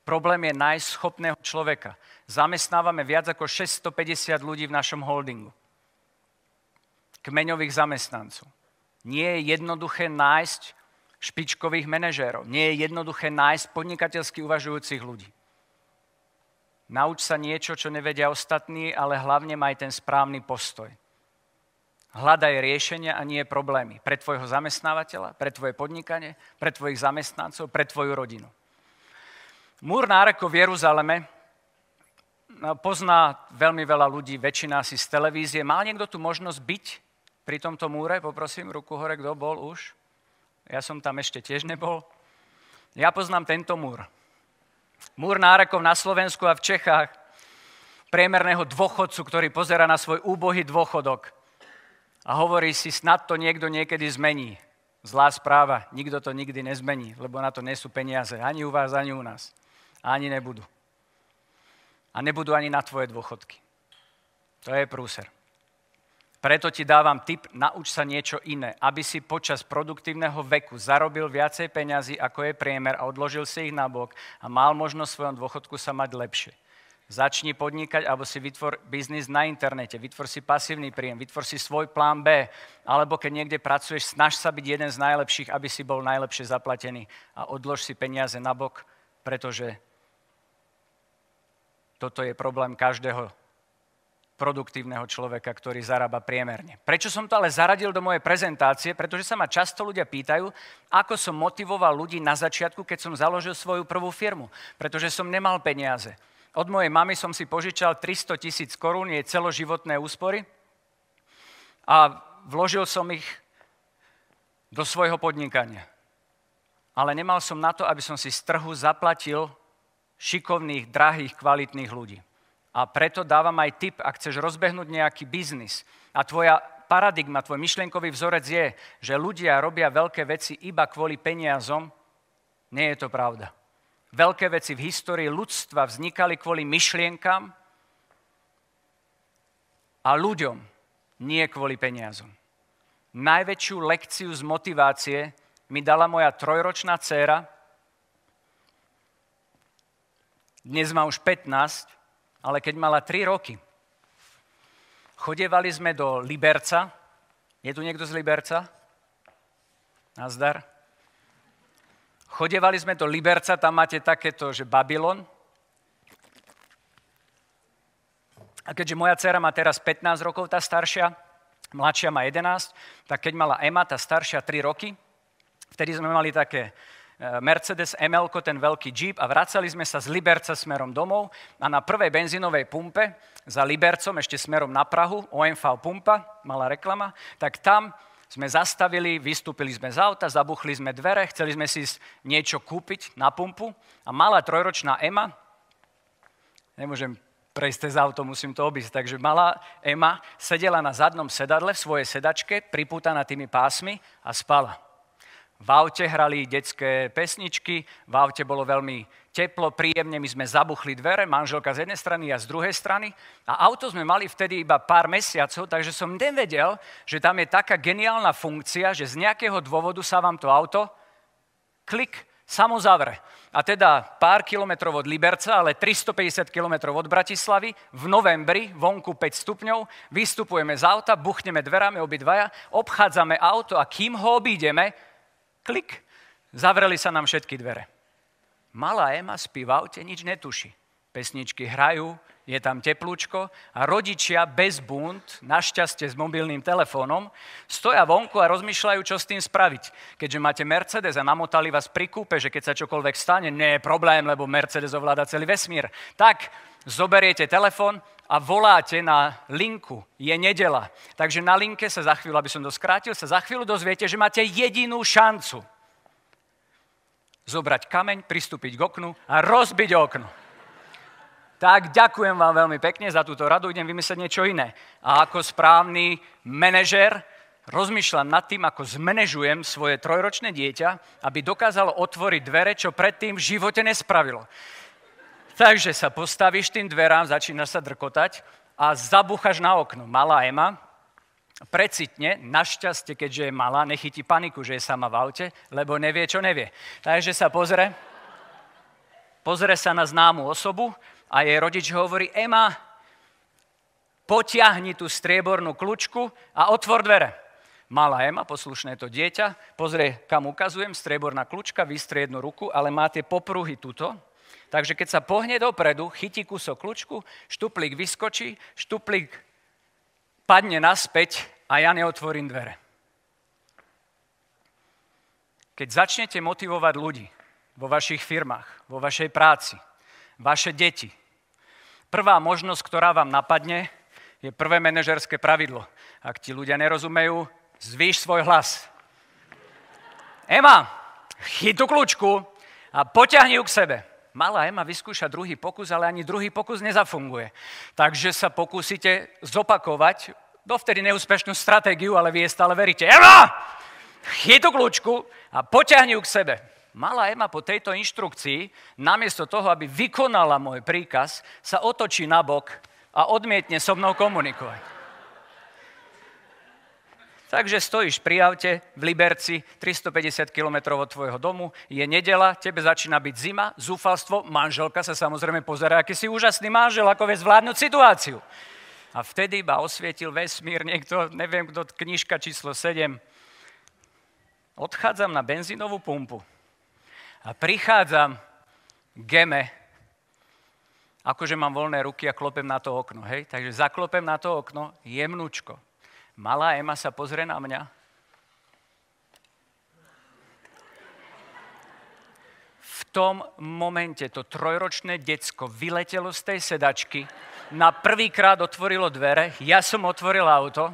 Problém je nájsť schopného človeka. Zamestnávame viac ako 650 ľudí v našom holdingu. Kmeňových zamestnancov. Nie je jednoduché nájsť špičkových manažérov. Nie je jednoduché nájsť podnikateľsky uvažujúcich ľudí. Nauč sa niečo, čo nevedia ostatní, ale hlavne maj ten správny postoj. Hľadaj riešenia a nie problémy pre tvojho zamestnávateľa, pre tvoje podnikanie, pre tvojich zamestnancov, pre tvoju rodinu. Múr nárekov v Jeruzaleme no, pozná veľmi veľa ľudí, väčšina si z televízie. Mal niekto tu možnosť byť pri tomto múre? Poprosím, ruku hore, kto bol už? Ja som tam ešte tiež nebol. Ja poznám tento múr. Múr nárekov na Slovensku a v Čechách priemerného dôchodcu, ktorý pozera na svoj úbohý dôchodok a hovorí si, snad to niekto niekedy zmení. Zlá správa, nikto to nikdy nezmení, lebo na to nie sú peniaze. Ani u vás, ani u nás. A ani nebudú. A nebudú ani na tvoje dôchodky. To je prúser. Preto ti dávam tip, nauč sa niečo iné, aby si počas produktívneho veku zarobil viacej peňazí, ako je priemer a odložil si ich na bok a mal možnosť v svojom dôchodku sa mať lepšie. Začni podnikať alebo si vytvor biznis na internete, vytvor si pasívny príjem, vytvor si svoj plán B, alebo keď niekde pracuješ, snaž sa byť jeden z najlepších, aby si bol najlepšie zaplatený a odlož si peniaze na bok, pretože toto je problém každého produktívneho človeka, ktorý zarába priemerne. Prečo som to ale zaradil do mojej prezentácie? Pretože sa ma často ľudia pýtajú, ako som motivoval ľudí na začiatku, keď som založil svoju prvú firmu. Pretože som nemal peniaze. Od mojej mamy som si požičal 300 tisíc korún, jej celoživotné úspory a vložil som ich do svojho podnikania. Ale nemal som na to, aby som si z trhu zaplatil šikovných, drahých, kvalitných ľudí. A preto dávam aj tip, ak chceš rozbehnúť nejaký biznis a tvoja paradigma, tvoj myšlienkový vzorec je, že ľudia robia veľké veci iba kvôli peniazom, nie je to pravda. Veľké veci v histórii ľudstva vznikali kvôli myšlienkam a ľuďom, nie kvôli peniazom. Najväčšiu lekciu z motivácie mi dala moja trojročná dcéra, dnes má už 15, ale keď mala 3 roky, chodevali sme do Liberca. Je tu niekto z Liberca? Nazdar. Chodevali sme do Liberca, tam máte takéto, že Babylon. A keďže moja dcera má teraz 15 rokov, tá staršia, mladšia má 11, tak keď mala Ema, tá staršia 3 roky, vtedy sme mali také Mercedes ML, ten veľký Jeep a vracali sme sa z Liberca smerom domov a na prvej benzínovej pumpe za Libercom, ešte smerom na Prahu, OMV pumpa, malá reklama, tak tam sme zastavili, vystúpili sme z auta, zabuchli sme dvere, chceli sme si niečo kúpiť na pumpu a malá trojročná Ema, nemôžem prejsť cez auto, musím to obísť, takže malá Ema sedela na zadnom sedadle v svojej sedačke, pripútaná tými pásmi a spala. V aute hrali detské pesničky, v aute bolo veľmi teplo, príjemne, my sme zabuchli dvere, manželka z jednej strany a z druhej strany. A auto sme mali vtedy iba pár mesiacov, takže som nevedel, že tam je taká geniálna funkcia, že z nejakého dôvodu sa vám to auto klik samo zavre. A teda pár kilometrov od Liberca, ale 350 kilometrov od Bratislavy, v novembri, vonku 5 stupňov, vystupujeme z auta, buchneme dverami obidvaja, obchádzame auto a kým ho obídeme, Klik. Zavreli sa nám všetky dvere. Malá Ema spí v aute, nič netuší. Pesničky hrajú, je tam teplúčko a rodičia bez bunt, našťastie s mobilným telefónom, stoja vonku a rozmýšľajú, čo s tým spraviť. Keďže máte Mercedes a namotali vás pri kúpe, že keď sa čokoľvek stane, nie je problém, lebo Mercedes ovláda celý vesmír. Tak zoberiete telefón a voláte na linku. Je nedela. Takže na linke sa za chvíľu, aby som to skrátil, sa za chvíľu dozviete, že máte jedinú šancu zobrať kameň, pristúpiť k oknu a rozbiť okno. Tak ďakujem vám veľmi pekne za túto radu, idem vymyslieť niečo iné. A ako správny manažer rozmýšľam nad tým, ako zmanéžujem svoje trojročné dieťa, aby dokázalo otvoriť dvere, čo predtým v živote nespravilo. Takže sa postavíš tým dverám, začínaš sa drkotať a zabuchaš na okno. Malá Ema precitne, našťastie, keďže je malá, nechytí paniku, že je sama v aute, lebo nevie, čo nevie. Takže sa pozre, pozre sa na známu osobu a jej rodič hovorí, Ema, potiahni tú striebornú kľúčku a otvor dvere. Malá Ema, poslušné to dieťa, pozrie, kam ukazujem, strieborná kľúčka, vystrie jednu ruku, ale má tie popruhy tuto, Takže keď sa pohne dopredu, chytí kúsok kľúčku, štuplík vyskočí, štuplík padne naspäť a ja neotvorím dvere. Keď začnete motivovať ľudí vo vašich firmách, vo vašej práci, vaše deti, prvá možnosť, ktorá vám napadne, je prvé manažerské pravidlo. Ak ti ľudia nerozumejú, zvýš svoj hlas. Ema, chytu kľúčku a poťahni ju k sebe malá Ema vyskúša druhý pokus, ale ani druhý pokus nezafunguje. Takže sa pokúsite zopakovať dovtedy neúspešnú stratégiu, ale vy je stále veríte. Ema! Chytu kľúčku a poťahni ju k sebe. Malá Ema po tejto inštrukcii, namiesto toho, aby vykonala môj príkaz, sa otočí na bok a odmietne so mnou komunikovať. Takže stojíš pri aute v Liberci, 350 km od tvojho domu, je nedela, tebe začína byť zima, zúfalstvo, manželka sa samozrejme pozera, aký si úžasný manžel, ako vie zvládnuť situáciu. A vtedy iba osvietil vesmír niekto, neviem kto, knižka číslo 7. Odchádzam na benzínovú pumpu a prichádzam Geme Akože mám voľné ruky a klopem na to okno, hej? Takže zaklopem na to okno, jemnúčko. Malá Ema sa pozrie na mňa. V tom momente to trojročné decko vyletelo z tej sedačky, na prvýkrát otvorilo dvere, ja som otvoril auto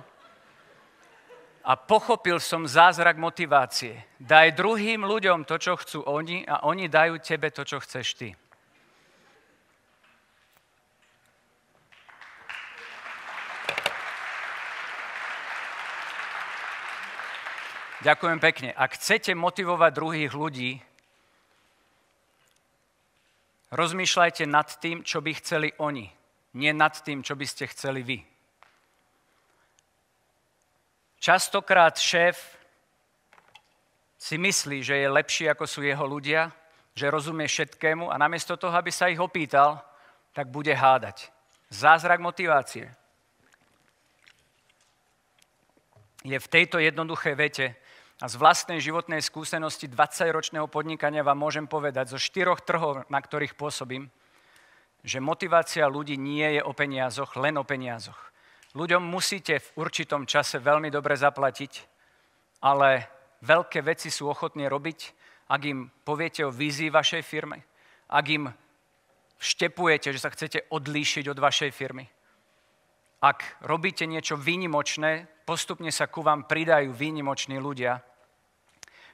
a pochopil som zázrak motivácie. Daj druhým ľuďom to, čo chcú oni a oni dajú tebe to, čo chceš ty. Ďakujem pekne. Ak chcete motivovať druhých ľudí, rozmýšľajte nad tým, čo by chceli oni, nie nad tým, čo by ste chceli vy. Častokrát šéf si myslí, že je lepší, ako sú jeho ľudia, že rozumie všetkému a namiesto toho, aby sa ich opýtal, tak bude hádať. Zázrak motivácie je v tejto jednoduché vete a z vlastnej životnej skúsenosti 20-ročného podnikania vám môžem povedať zo štyroch trhov, na ktorých pôsobím, že motivácia ľudí nie je o peniazoch, len o peniazoch. Ľuďom musíte v určitom čase veľmi dobre zaplatiť, ale veľké veci sú ochotní robiť, ak im poviete o vízii vašej firmy, ak im vštepujete, že sa chcete odlíšiť od vašej firmy. Ak robíte niečo výnimočné, postupne sa ku vám pridajú výnimoční ľudia,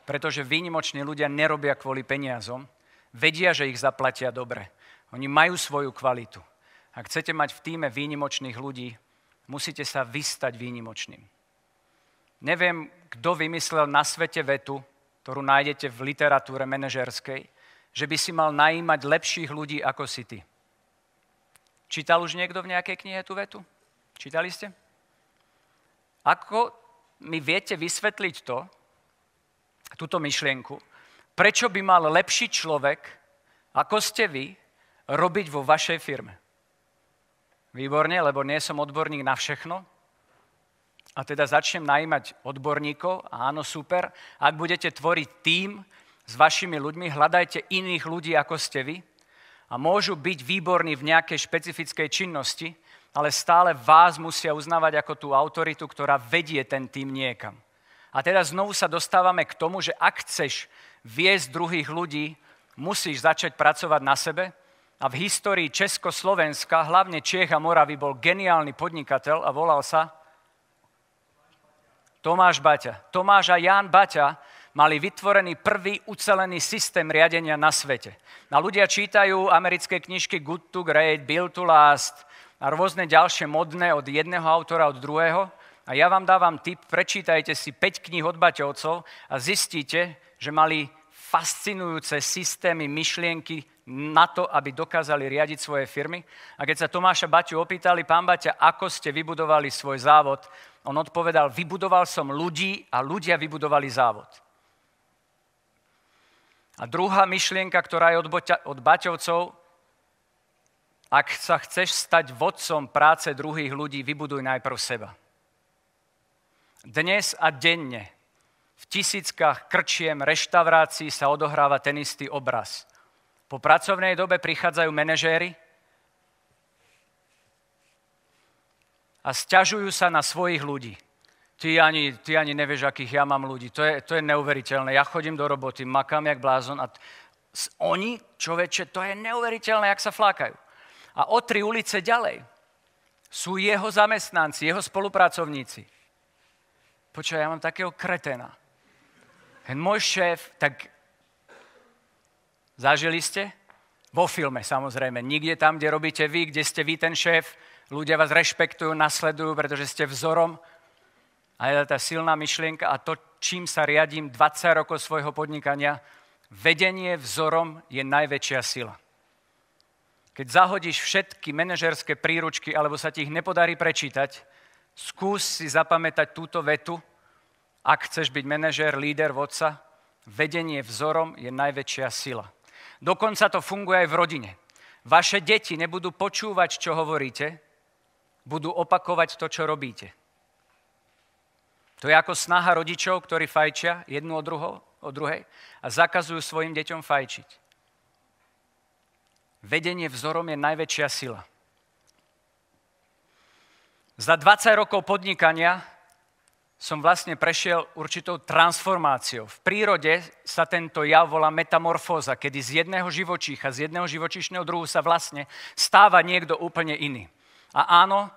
pretože výnimoční ľudia nerobia kvôli peniazom, vedia, že ich zaplatia dobre. Oni majú svoju kvalitu. Ak chcete mať v týme výnimočných ľudí, musíte sa vystať výnimočným. Neviem, kto vymyslel na svete vetu, ktorú nájdete v literatúre manažerskej, že by si mal najímať lepších ľudí ako si ty. Čítal už niekto v nejakej knihe tú vetu? Čítali ste? Ako mi viete vysvetliť to, túto myšlienku, prečo by mal lepší človek, ako ste vy, robiť vo vašej firme? Výborne, lebo nie som odborník na všechno. A teda začnem najímať odborníkov. Áno, super. Ak budete tvoriť tým s vašimi ľuďmi, hľadajte iných ľudí, ako ste vy. A môžu byť výborní v nejakej špecifickej činnosti, ale stále vás musia uznávať ako tú autoritu, ktorá vedie ten tým niekam. A teda znovu sa dostávame k tomu, že ak chceš viesť druhých ľudí, musíš začať pracovať na sebe, a v histórii Československa, hlavne Čech a Moravy, bol geniálny podnikateľ a volal sa Tomáš Baťa. Tomáš a Ján Baťa mali vytvorený prvý ucelený systém riadenia na svete. A ľudia čítajú americké knižky Good to Great, Build to Last a rôzne ďalšie modné od jedného autora, od druhého. A ja vám dávam tip, prečítajte si 5 kníh od Baťovcov a zistíte, že mali fascinujúce systémy, myšlienky, na to, aby dokázali riadiť svoje firmy. A keď sa Tomáša Baťu opýtali, pán Baťa, ako ste vybudovali svoj závod, on odpovedal, vybudoval som ľudí a ľudia vybudovali závod. A druhá myšlienka, ktorá je od, Boťa, od Baťovcov, ak sa chceš stať vodcom práce druhých ľudí, vybuduj najprv seba. Dnes a denne v tisíckach krčiem, reštaurácií sa odohráva ten istý obraz – po pracovnej dobe prichádzajú manažéri a stiažujú sa na svojich ľudí. Ty ani, ty ani nevieš, akých ja mám ľudí. To je, to je neuveriteľné. Ja chodím do roboty, makám jak blázon a t- oni, človeče, to je neuveriteľné, jak sa flákajú. A o tri ulice ďalej sú jeho zamestnanci, jeho spolupracovníci. Počkaj, ja mám takého kretena. Ten môj šéf, tak Zažili ste? Vo filme samozrejme. Nikde tam, kde robíte vy, kde ste vy ten šéf. Ľudia vás rešpektujú, nasledujú, pretože ste vzorom. A je tá silná myšlienka a to, čím sa riadím 20 rokov svojho podnikania, vedenie vzorom je najväčšia sila. Keď zahodíš všetky manažerské príručky, alebo sa ti ich nepodarí prečítať, skús si zapamätať túto vetu, ak chceš byť manažer, líder, vodca, vedenie vzorom je najväčšia sila. Dokonca to funguje aj v rodine. Vaše deti nebudú počúvať, čo hovoríte, budú opakovať to, čo robíte. To je ako snaha rodičov, ktorí fajčia jednu od, druho, od druhej a zakazujú svojim deťom fajčiť. Vedenie vzorom je najväčšia sila. Za 20 rokov podnikania som vlastne prešiel určitou transformáciou. V prírode sa tento jav volá metamorfóza, kedy z jedného živočícha, z jedného živočíšneho druhu sa vlastne stáva niekto úplne iný. A áno,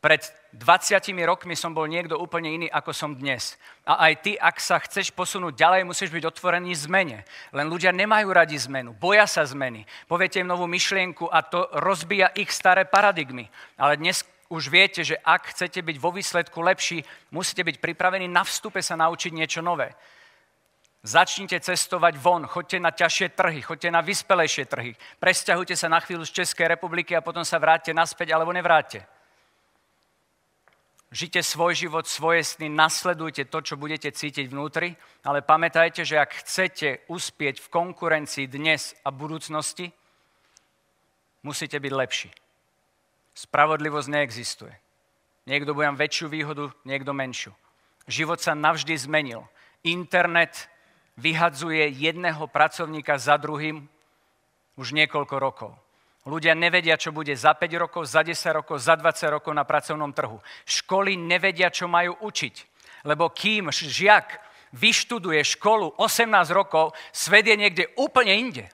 pred 20 rokmi som bol niekto úplne iný, ako som dnes. A aj ty, ak sa chceš posunúť ďalej, musíš byť otvorený zmene. Len ľudia nemajú radi zmenu, boja sa zmeny. Poviete im novú myšlienku a to rozbíja ich staré paradigmy. Ale dnes už viete, že ak chcete byť vo výsledku lepší, musíte byť pripravení na vstupe sa naučiť niečo nové. Začnite cestovať von, choďte na ťažšie trhy, choďte na vyspelejšie trhy, presťahujte sa na chvíľu z Českej republiky a potom sa vráťte naspäť alebo nevráťte. Žite svoj život, svoje sny, nasledujte to, čo budete cítiť vnútri, ale pamätajte, že ak chcete uspieť v konkurencii dnes a budúcnosti, musíte byť lepší. Spravodlivosť neexistuje. Niekto bude mať väčšiu výhodu, niekto menšiu. Život sa navždy zmenil. Internet vyhadzuje jedného pracovníka za druhým už niekoľko rokov. Ľudia nevedia, čo bude za 5 rokov, za 10 rokov, za 20 rokov na pracovnom trhu. Školy nevedia, čo majú učiť. Lebo kým žiak vyštuduje školu 18 rokov, svet je niekde úplne inde.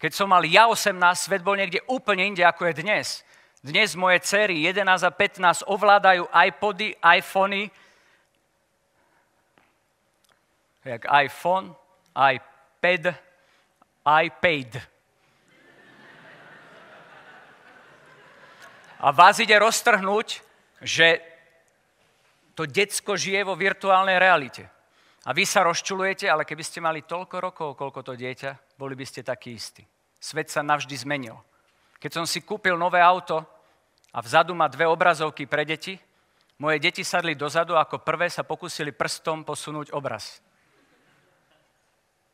Keď som mal ja 18, svet bol niekde úplne inde, ako je dnes. Dnes moje cery 11 a 15 ovládajú iPody, iPhony, jak iPhone, iPad, iPad. A vás ide roztrhnúť, že to decko žije vo virtuálnej realite. A vy sa rozčulujete, ale keby ste mali toľko rokov, koľko to dieťa, boli by ste takí istí. Svet sa navždy zmenil. Keď som si kúpil nové auto a vzadu má dve obrazovky pre deti, moje deti sadli dozadu a ako prvé sa pokúsili prstom posunúť obraz.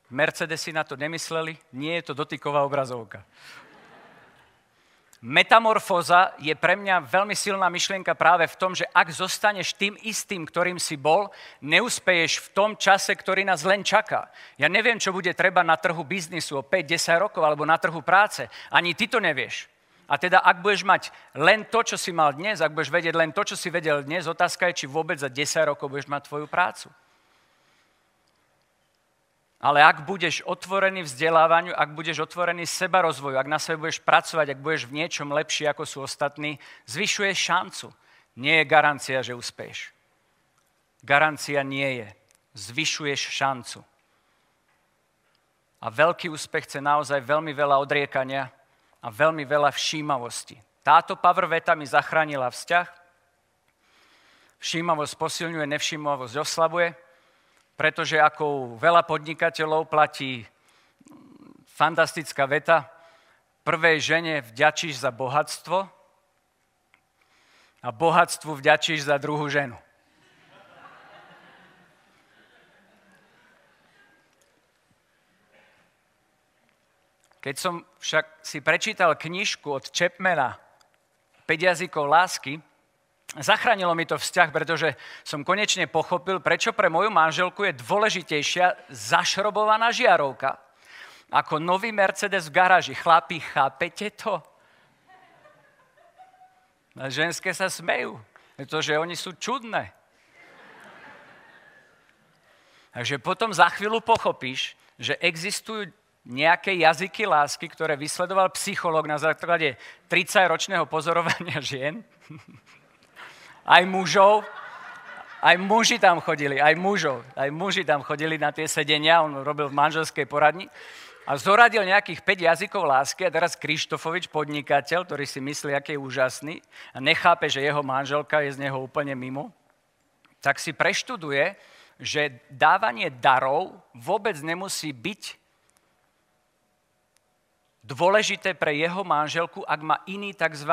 Mercedesy na to nemysleli, nie je to dotyková obrazovka. Metamorfóza je pre mňa veľmi silná myšlienka práve v tom, že ak zostaneš tým istým, ktorým si bol, neuspeješ v tom čase, ktorý nás len čaká. Ja neviem, čo bude treba na trhu biznisu o 5-10 rokov alebo na trhu práce. Ani ty to nevieš. A teda, ak budeš mať len to, čo si mal dnes, ak budeš vedieť len to, čo si vedel dnes, otázka je, či vôbec za 10 rokov budeš mať tvoju prácu. Ale ak budeš otvorený vzdelávaniu, ak budeš otvorený seba rozvoju, ak na sebe budeš pracovať, ak budeš v niečom lepší ako sú ostatní, zvyšuješ šancu. Nie je garancia, že uspeješ. Garancia nie je. Zvyšuješ šancu. A veľký úspech chce naozaj veľmi veľa odriekania a veľmi veľa všímavosti. Táto power veta mi zachránila vzťah. Všímavosť posilňuje, nevšímavosť oslabuje pretože ako veľa podnikateľov platí fantastická veta, prvej žene vďačíš za bohatstvo a bohatstvu vďačíš za druhú ženu. Keď som však si prečítal knižku od Chapmana 5 jazykov lásky, Zachránilo mi to vzťah, pretože som konečne pochopil, prečo pre moju manželku je dôležitejšia zašrobovaná žiarovka ako nový Mercedes v garáži. Chlapi, chápete to? A ženské sa smejú, pretože oni sú čudné. Takže potom za chvíľu pochopíš, že existujú nejaké jazyky lásky, ktoré vysledoval psychológ na základe 30-ročného pozorovania žien aj mužov, aj muži tam chodili, aj mužov, aj muži tam chodili na tie sedenia, on robil v manželskej poradni. A zoradil nejakých 5 jazykov lásky a teraz Krištofovič, podnikateľ, ktorý si myslí, aký je úžasný a nechápe, že jeho manželka je z neho úplne mimo, tak si preštuduje, že dávanie darov vôbec nemusí byť dôležité pre jeho manželku, ak má iný tzv.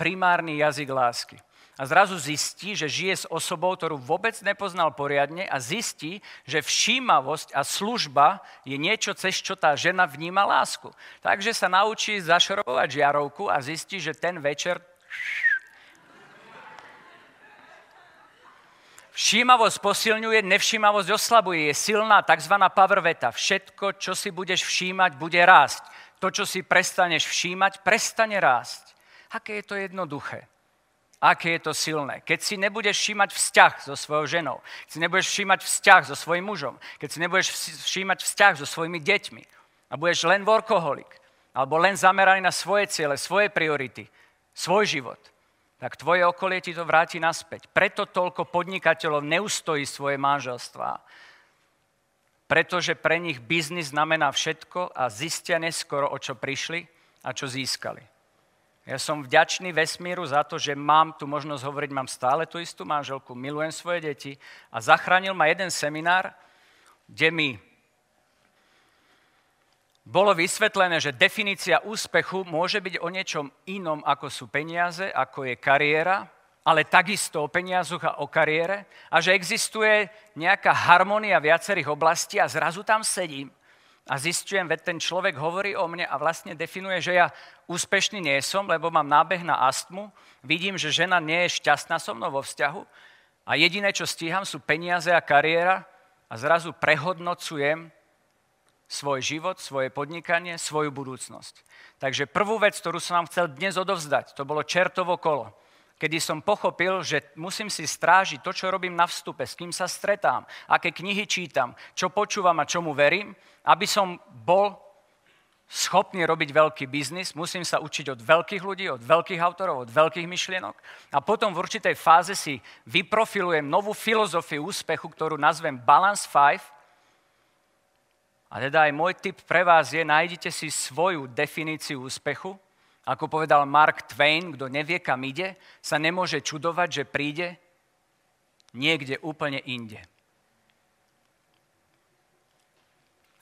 primárny jazyk lásky a zrazu zistí, že žije s osobou, ktorú vôbec nepoznal poriadne a zistí, že všímavosť a služba je niečo, cez čo tá žena vníma lásku. Takže sa naučí zašrobovať žiarovku a zistí, že ten večer Všímavosť posilňuje, nevšímavosť oslabuje. Je silná tzv. power veta. Všetko, čo si budeš všímať, bude rásť. To, čo si prestaneš všímať, prestane rásť. Aké je to jednoduché aké je to silné. Keď si nebudeš všímať vzťah so svojou ženou, keď si nebudeš všímať vzťah so svojím mužom, keď si nebudeš všímať vzťah so svojimi deťmi a budeš len workoholik, alebo len zameraný na svoje ciele, svoje priority, svoj život, tak tvoje okolie ti to vráti naspäť. Preto toľko podnikateľov neustojí svoje manželstvá. Pretože pre nich biznis znamená všetko a zistia neskoro, o čo prišli a čo získali. Ja som vďačný vesmíru za to, že mám tu možnosť hovoriť, mám stále tú istú manželku, milujem svoje deti a zachránil ma jeden seminár, kde mi bolo vysvetlené, že definícia úspechu môže byť o niečom inom, ako sú peniaze, ako je kariéra, ale takisto o peniazoch a o kariére a že existuje nejaká harmonia viacerých oblastí a zrazu tam sedím a zistujem, veď ten človek hovorí o mne a vlastne definuje, že ja úspešný nie som, lebo mám nábeh na astmu, vidím, že žena nie je šťastná so mnou vo vzťahu. A jediné, čo stíham, sú peniaze a kariéra. A zrazu prehodnocujem svoj život, svoje podnikanie, svoju budúcnosť. Takže prvú vec, ktorú som vám chcel dnes odovzdať, to bolo čertovo kolo kedy som pochopil, že musím si strážiť to, čo robím na vstupe, s kým sa stretám, aké knihy čítam, čo počúvam a čomu verím, aby som bol schopný robiť veľký biznis, musím sa učiť od veľkých ľudí, od veľkých autorov, od veľkých myšlienok. A potom v určitej fáze si vyprofilujem novú filozofiu úspechu, ktorú nazvem Balance 5. A teda aj môj tip pre vás je, nájdite si svoju definíciu úspechu ako povedal Mark Twain, kto nevie, kam ide, sa nemôže čudovať, že príde niekde úplne inde.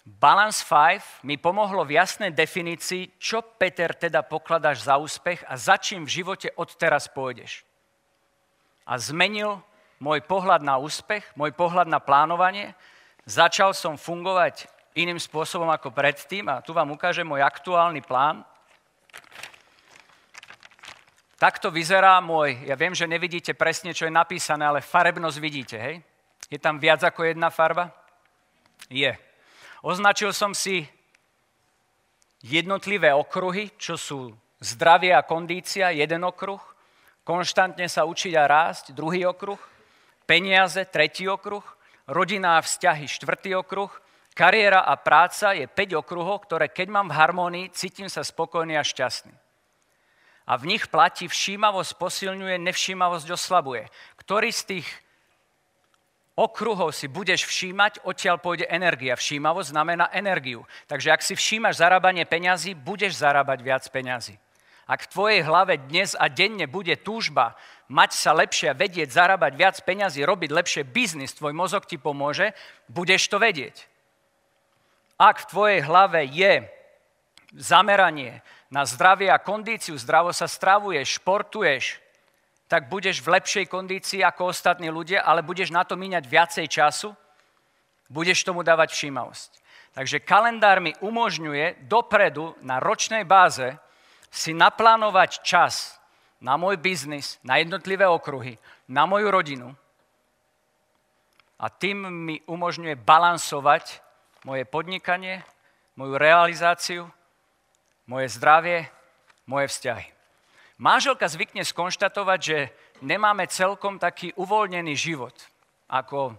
Balance 5 mi pomohlo v jasnej definícii, čo Peter teda pokladáš za úspech a za čím v živote odteraz pôjdeš. A zmenil môj pohľad na úspech, môj pohľad na plánovanie. Začal som fungovať iným spôsobom ako predtým a tu vám ukážem môj aktuálny plán. Takto vyzerá môj, ja viem, že nevidíte presne, čo je napísané, ale farebnosť vidíte, hej? Je tam viac ako jedna farba? Je. Označil som si jednotlivé okruhy, čo sú zdravie a kondícia, jeden okruh, konštantne sa učiť a rásť, druhý okruh, peniaze, tretí okruh, rodina a vzťahy, štvrtý okruh, kariéra a práca je 5 okruhov, ktoré keď mám v harmonii, cítim sa spokojný a šťastný a v nich platí všímavosť posilňuje, nevšímavosť oslabuje. Ktorý z tých okruhov si budeš všímať, odtiaľ pôjde energia. Všímavosť znamená energiu. Takže ak si všímaš zarábanie peňazí, budeš zarábať viac peňazí. Ak v tvojej hlave dnes a denne bude túžba mať sa lepšie, vedieť, zarábať viac peňazí, robiť lepšie biznis, tvoj mozog ti pomôže, budeš to vedieť. Ak v tvojej hlave je zameranie na zdravie a kondíciu, zdravo sa stravuješ, športuješ, tak budeš v lepšej kondícii ako ostatní ľudia, ale budeš na to míňať viacej času, budeš tomu dávať všímavosť. Takže kalendár mi umožňuje dopredu na ročnej báze si naplánovať čas na môj biznis, na jednotlivé okruhy, na moju rodinu. A tým mi umožňuje balansovať moje podnikanie, moju realizáciu moje zdravie, moje vzťahy. Máželka zvykne skonštatovať, že nemáme celkom taký uvoľnený život, ako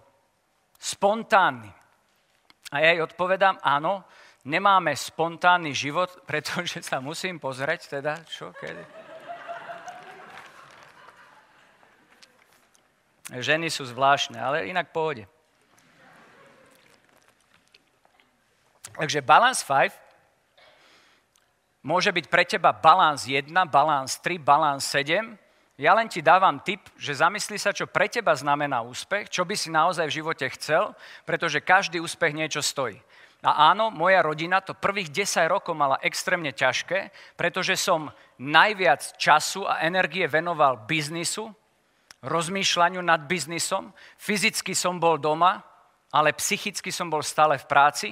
spontánny. A ja jej odpovedám, áno, nemáme spontánny život, pretože sa musím pozrieť, teda, čo, kedy. Ženy sú zvláštne, ale inak pohode. Takže Balance 5 Môže byť pre teba balans 1, balans 3, balans 7. Ja len ti dávam tip, že zamysli sa, čo pre teba znamená úspech, čo by si naozaj v živote chcel, pretože každý úspech niečo stojí. A áno, moja rodina to prvých 10 rokov mala extrémne ťažké, pretože som najviac času a energie venoval biznisu, rozmýšľaniu nad biznisom. Fyzicky som bol doma, ale psychicky som bol stále v práci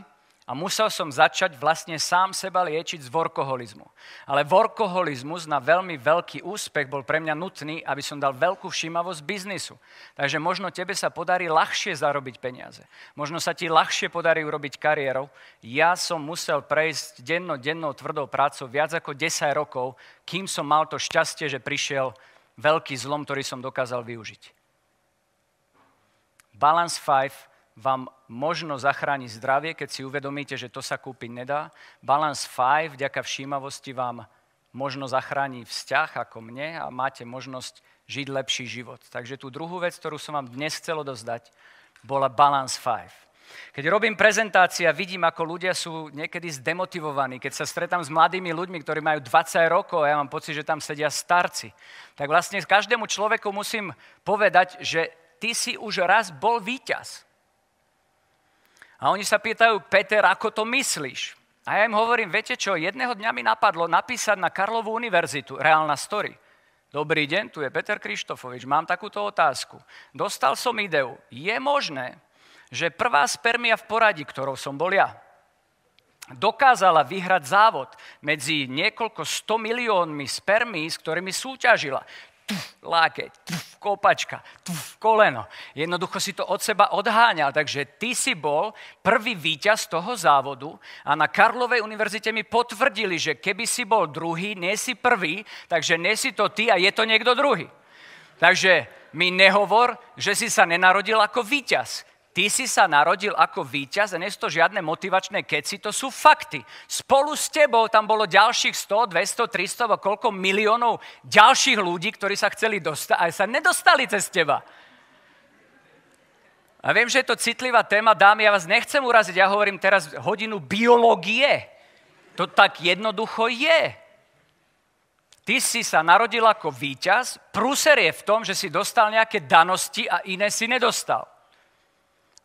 A musel som začať vlastne sám seba liečiť z workoholizmu. Ale workoholizmus na veľmi veľký úspech bol pre mňa nutný, aby som dal veľkú všímavosť biznisu. Takže možno tebe sa podarí ľahšie zarobiť peniaze. Možno sa ti ľahšie podarí urobiť kariérou. Ja som musel prejsť denno, dennou tvrdou prácou viac ako 10 rokov, kým som mal to šťastie, že prišiel veľký zlom, ktorý som dokázal využiť. Balance 5 vám možno zachrániť zdravie, keď si uvedomíte, že to sa kúpiť nedá. Balance 5 vďaka všímavosti vám možno zachráni vzťah ako mne a máte možnosť žiť lepší život. Takže tú druhú vec, ktorú som vám dnes chcel odozdať, bola Balance 5. Keď robím prezentácie a vidím, ako ľudia sú niekedy zdemotivovaní, keď sa stretám s mladými ľuďmi, ktorí majú 20 rokov a ja mám pocit, že tam sedia starci, tak vlastne každému človeku musím povedať, že ty si už raz bol víťaz. A oni sa pýtajú, Peter, ako to myslíš? A ja im hovorím, viete čo, jedného dňa mi napadlo napísať na Karlovú univerzitu, reálna story. Dobrý deň, tu je Peter Krištofovič, mám takúto otázku. Dostal som ideu. Je možné, že prvá spermia v poradí, ktorou som bol ja, dokázala vyhrať závod medzi niekoľko 100 miliónmi spermí, s ktorými súťažila tuf, lákeť, tuf, kopačka, tuf, koleno. Jednoducho si to od seba odháňal. Takže ty si bol prvý víťaz toho závodu a na Karlovej univerzite mi potvrdili, že keby si bol druhý, nie si prvý, takže nie si to ty a je to niekto druhý. Takže mi nehovor, že si sa nenarodil ako víťaz. Ty si sa narodil ako víťaz a nie sú to žiadne motivačné keci, to sú fakty. Spolu s tebou tam bolo ďalších 100, 200, 300 a koľko miliónov ďalších ľudí, ktorí sa chceli dostať a sa nedostali cez teba. A viem, že je to citlivá téma, dámy, ja vás nechcem uraziť, ja hovorím teraz hodinu biológie. To tak jednoducho je. Ty si sa narodil ako víťaz, prúser je v tom, že si dostal nejaké danosti a iné si nedostal.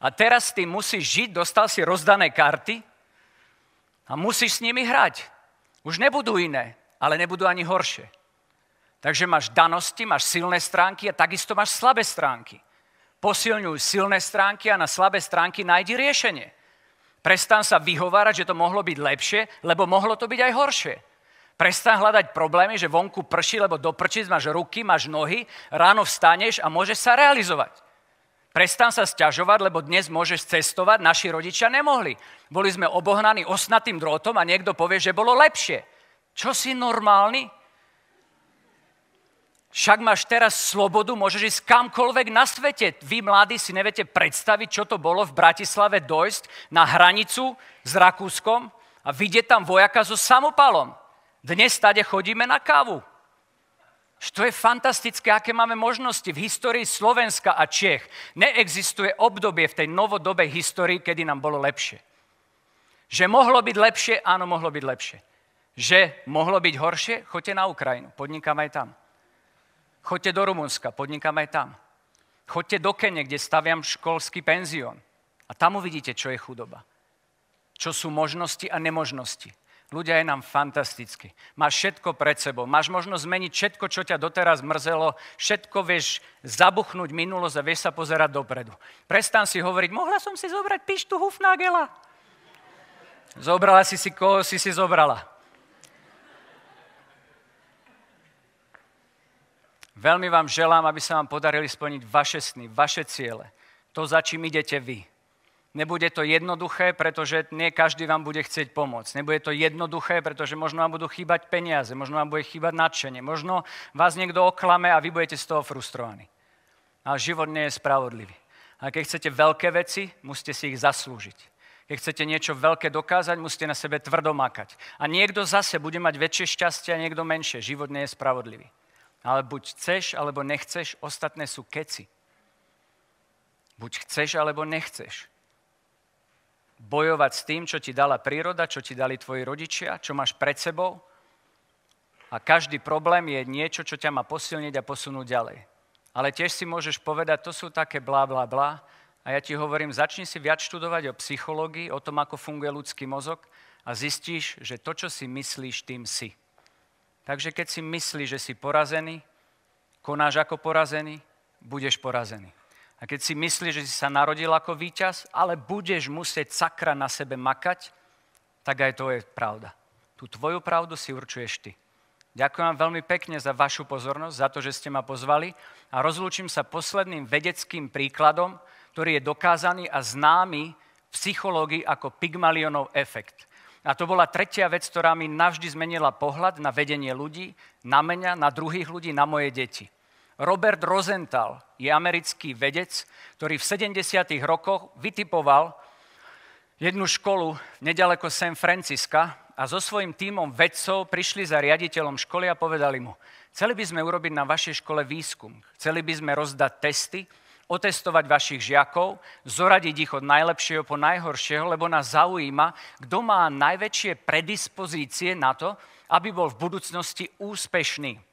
A teraz ty musíš žiť, dostal si rozdané karty a musíš s nimi hrať. Už nebudú iné, ale nebudú ani horšie. Takže máš danosti, máš silné stránky a takisto máš slabé stránky. Posilňuj silné stránky a na slabé stránky nájdi riešenie. Prestan sa vyhovárať, že to mohlo byť lepšie, lebo mohlo to byť aj horšie. Prestan hľadať problémy, že vonku prší, lebo do prčic máš ruky, máš nohy, ráno vstaneš a môžeš sa realizovať. Prestan sa sťažovať, lebo dnes môžeš cestovať, naši rodičia nemohli. Boli sme obohnaní osnatým drôtom a niekto povie, že bolo lepšie. Čo si normálny? Však máš teraz slobodu, môžeš ísť kamkoľvek na svete. Vy mladí si neviete predstaviť, čo to bolo v Bratislave dojsť na hranicu s Rakúskom a vidieť tam vojaka so samopalom. Dnes stade chodíme na kávu. To je fantastické, aké máme možnosti. V histórii Slovenska a Čech neexistuje obdobie v tej novodobej histórii, kedy nám bolo lepšie. Že mohlo byť lepšie, áno, mohlo byť lepšie. Že mohlo byť horšie, choďte na Ukrajinu, podnikám aj tam. Choďte do Rumunska, podnikám aj tam. Choďte do Kene, kde staviam školský penzión. A tam uvidíte, čo je chudoba. Čo sú možnosti a nemožnosti. Ľudia, je nám fantasticky. Máš všetko pred sebou. Máš možnosť zmeniť všetko, čo ťa doteraz mrzelo. Všetko vieš zabuchnúť minulosť a vieš sa pozerať dopredu. Prestan si hovoriť, mohla som si zobrať pištu Hufnagela. Zobrala si si, koho si si zobrala. Veľmi vám želám, aby sa vám podarili splniť vaše sny, vaše ciele. To, za čím idete vy. Nebude to jednoduché, pretože nie každý vám bude chcieť pomôcť. Nebude to jednoduché, pretože možno vám budú chýbať peniaze, možno vám bude chýbať nadšenie, možno vás niekto oklame a vy budete z toho frustrovaní. Ale život nie je spravodlivý. A keď chcete veľké veci, musíte si ich zaslúžiť. Keď chcete niečo veľké dokázať, musíte na sebe tvrdo makať. A niekto zase bude mať väčšie šťastie a niekto menšie. Život nie je spravodlivý. Ale buď chceš, alebo nechceš, ostatné sú keci. Buď chceš, alebo nechceš bojovať s tým, čo ti dala príroda, čo ti dali tvoji rodičia, čo máš pred sebou. A každý problém je niečo, čo ťa má posilniť a posunúť ďalej. Ale tiež si môžeš povedať, to sú také blá, blá, blá. A ja ti hovorím, začni si viac študovať o psychológii, o tom, ako funguje ľudský mozog a zistíš, že to, čo si myslíš, tým si. Takže keď si myslíš, že si porazený, konáš ako porazený, budeš porazený. A keď si myslíš, že si sa narodil ako víťaz, ale budeš musieť sakra na sebe makať, tak aj to je pravda. Tú tvoju pravdu si určuješ ty. Ďakujem vám veľmi pekne za vašu pozornosť, za to, že ste ma pozvali a rozlúčim sa posledným vedeckým príkladom, ktorý je dokázaný a známy v psychológii ako Pygmalionov efekt. A to bola tretia vec, ktorá mi navždy zmenila pohľad na vedenie ľudí, na mňa, na druhých ľudí, na moje deti. Robert Rosenthal je americký vedec, ktorý v 70. rokoch vytipoval jednu školu nedaleko San Francisca a so svojím tímom vedcov prišli za riaditeľom školy a povedali mu, chceli by sme urobiť na vašej škole výskum, chceli by sme rozdať testy, otestovať vašich žiakov, zoradiť ich od najlepšieho po najhoršieho, lebo nás zaujíma, kto má najväčšie predispozície na to, aby bol v budúcnosti úspešný.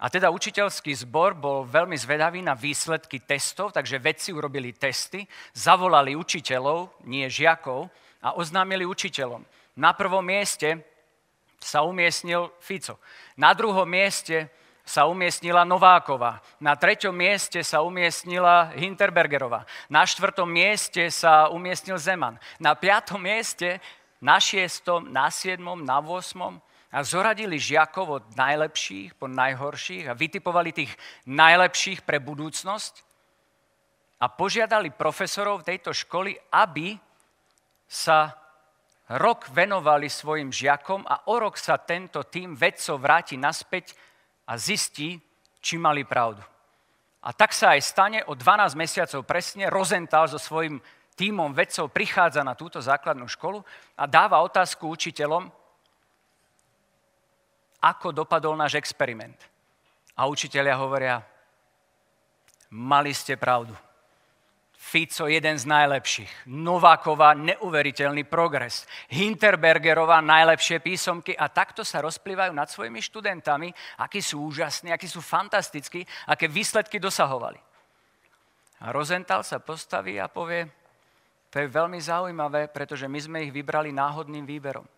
A teda učiteľský zbor bol veľmi zvedavý na výsledky testov, takže vedci urobili testy, zavolali učiteľov, nie žiakov, a oznámili učiteľom. Na prvom mieste sa umiestnil Fico. Na druhom mieste sa umiestnila Nováková. Na treťom mieste sa umiestnila Hinterbergerová. Na štvrtom mieste sa umiestnil Zeman. Na piatom mieste, na šiestom, na siedmom, na osmom a zoradili žiakov od najlepších po najhorších a vytipovali tých najlepších pre budúcnosť a požiadali profesorov tejto školy, aby sa rok venovali svojim žiakom a o rok sa tento tým vedcov vráti naspäť a zistí, či mali pravdu. A tak sa aj stane, o 12 mesiacov presne Rozental so svojím tímom vedcov prichádza na túto základnú školu a dáva otázku učiteľom, ako dopadol náš experiment. A učiteľia hovoria, mali ste pravdu. Fico jeden z najlepších, Nováková neuveriteľný progres, Hinterbergerová najlepšie písomky a takto sa rozplývajú nad svojimi študentami, akí sú úžasní, akí sú fantastickí, aké výsledky dosahovali. A Rozental sa postaví a povie, to je veľmi zaujímavé, pretože my sme ich vybrali náhodným výberom.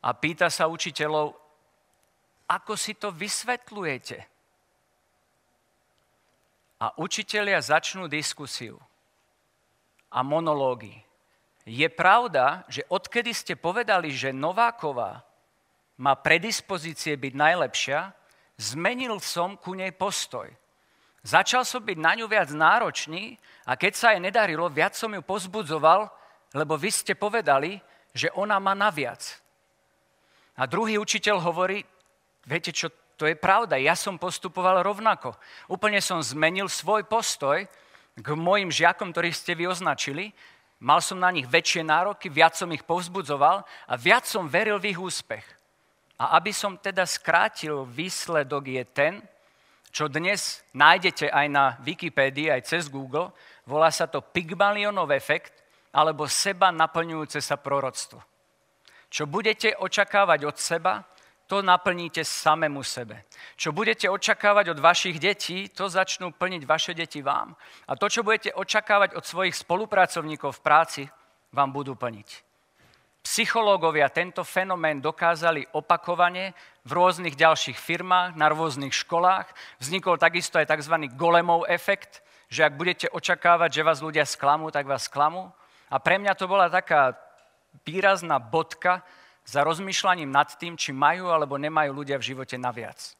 A pýta sa učiteľov, ako si to vysvetľujete? A učitelia začnú diskusiu a monológy. Je pravda, že odkedy ste povedali, že Nováková má predispozície byť najlepšia, zmenil som ku nej postoj. Začal som byť na ňu viac náročný a keď sa jej nedarilo, viac som ju pozbudzoval, lebo vy ste povedali, že ona má naviac. A druhý učiteľ hovorí, viete čo, to je pravda, ja som postupoval rovnako. Úplne som zmenil svoj postoj k mojim žiakom, ktorých ste vy označili. Mal som na nich väčšie nároky, viac som ich povzbudzoval a viac som veril v ich úspech. A aby som teda skrátil, výsledok je ten, čo dnes nájdete aj na Wikipédii, aj cez Google, volá sa to Pygmalionov efekt, alebo seba naplňujúce sa proroctvo. Čo budete očakávať od seba, to naplníte samému sebe. Čo budete očakávať od vašich detí, to začnú plniť vaše deti vám. A to, čo budete očakávať od svojich spolupracovníkov v práci, vám budú plniť. Psychológovia tento fenomén dokázali opakovane v rôznych ďalších firmách, na rôznych školách. Vznikol takisto aj tzv. golemov efekt, že ak budete očakávať, že vás ľudia sklamú, tak vás sklamú. A pre mňa to bola taká výrazná bodka za rozmýšľaním nad tým, či majú alebo nemajú ľudia v živote naviac.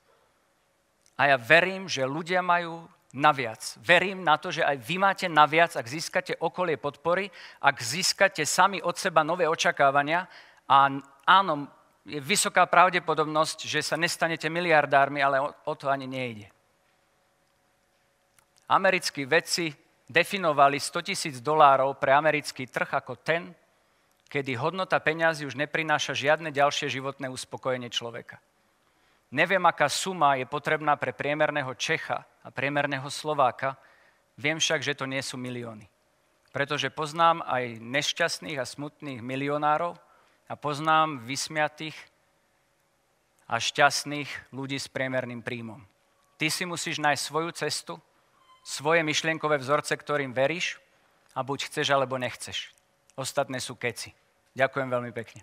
A ja verím, že ľudia majú naviac. Verím na to, že aj vy máte naviac, ak získate okolie podpory, ak získate sami od seba nové očakávania a áno, je vysoká pravdepodobnosť, že sa nestanete miliardármi, ale o, o to ani nejde. Americkí vedci definovali 100 tisíc dolárov pre americký trh ako ten, kedy hodnota peňazí už neprináša žiadne ďalšie životné uspokojenie človeka. Neviem, aká suma je potrebná pre priemerného Čecha a priemerného Slováka, viem však, že to nie sú milióny. Pretože poznám aj nešťastných a smutných milionárov a poznám vysmiatých a šťastných ľudí s priemerným príjmom. Ty si musíš nájsť svoju cestu, svoje myšlienkové vzorce, ktorým veríš a buď chceš, alebo nechceš. Ostatné sú keci. Ďakujem veľmi pekne.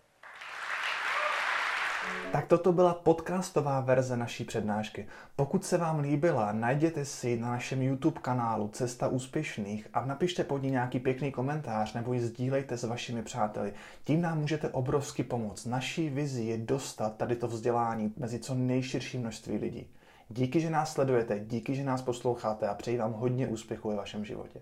Tak toto byla podcastová verze naší přednášky. Pokud se vám líbila, najděte si na našem YouTube kanálu Cesta úspěšných a napište pod ní nějaký pěkný komentář nebo ji sdílejte s vašimi přáteli. Tím nám můžete obrovsky pomoct. Naší vizi je dostat tady to vzdělání mezi co nejširší množství lidí. Díky, že nás sledujete, díky, že nás posloucháte a přeji vám hodně úspěchu ve vašem životě.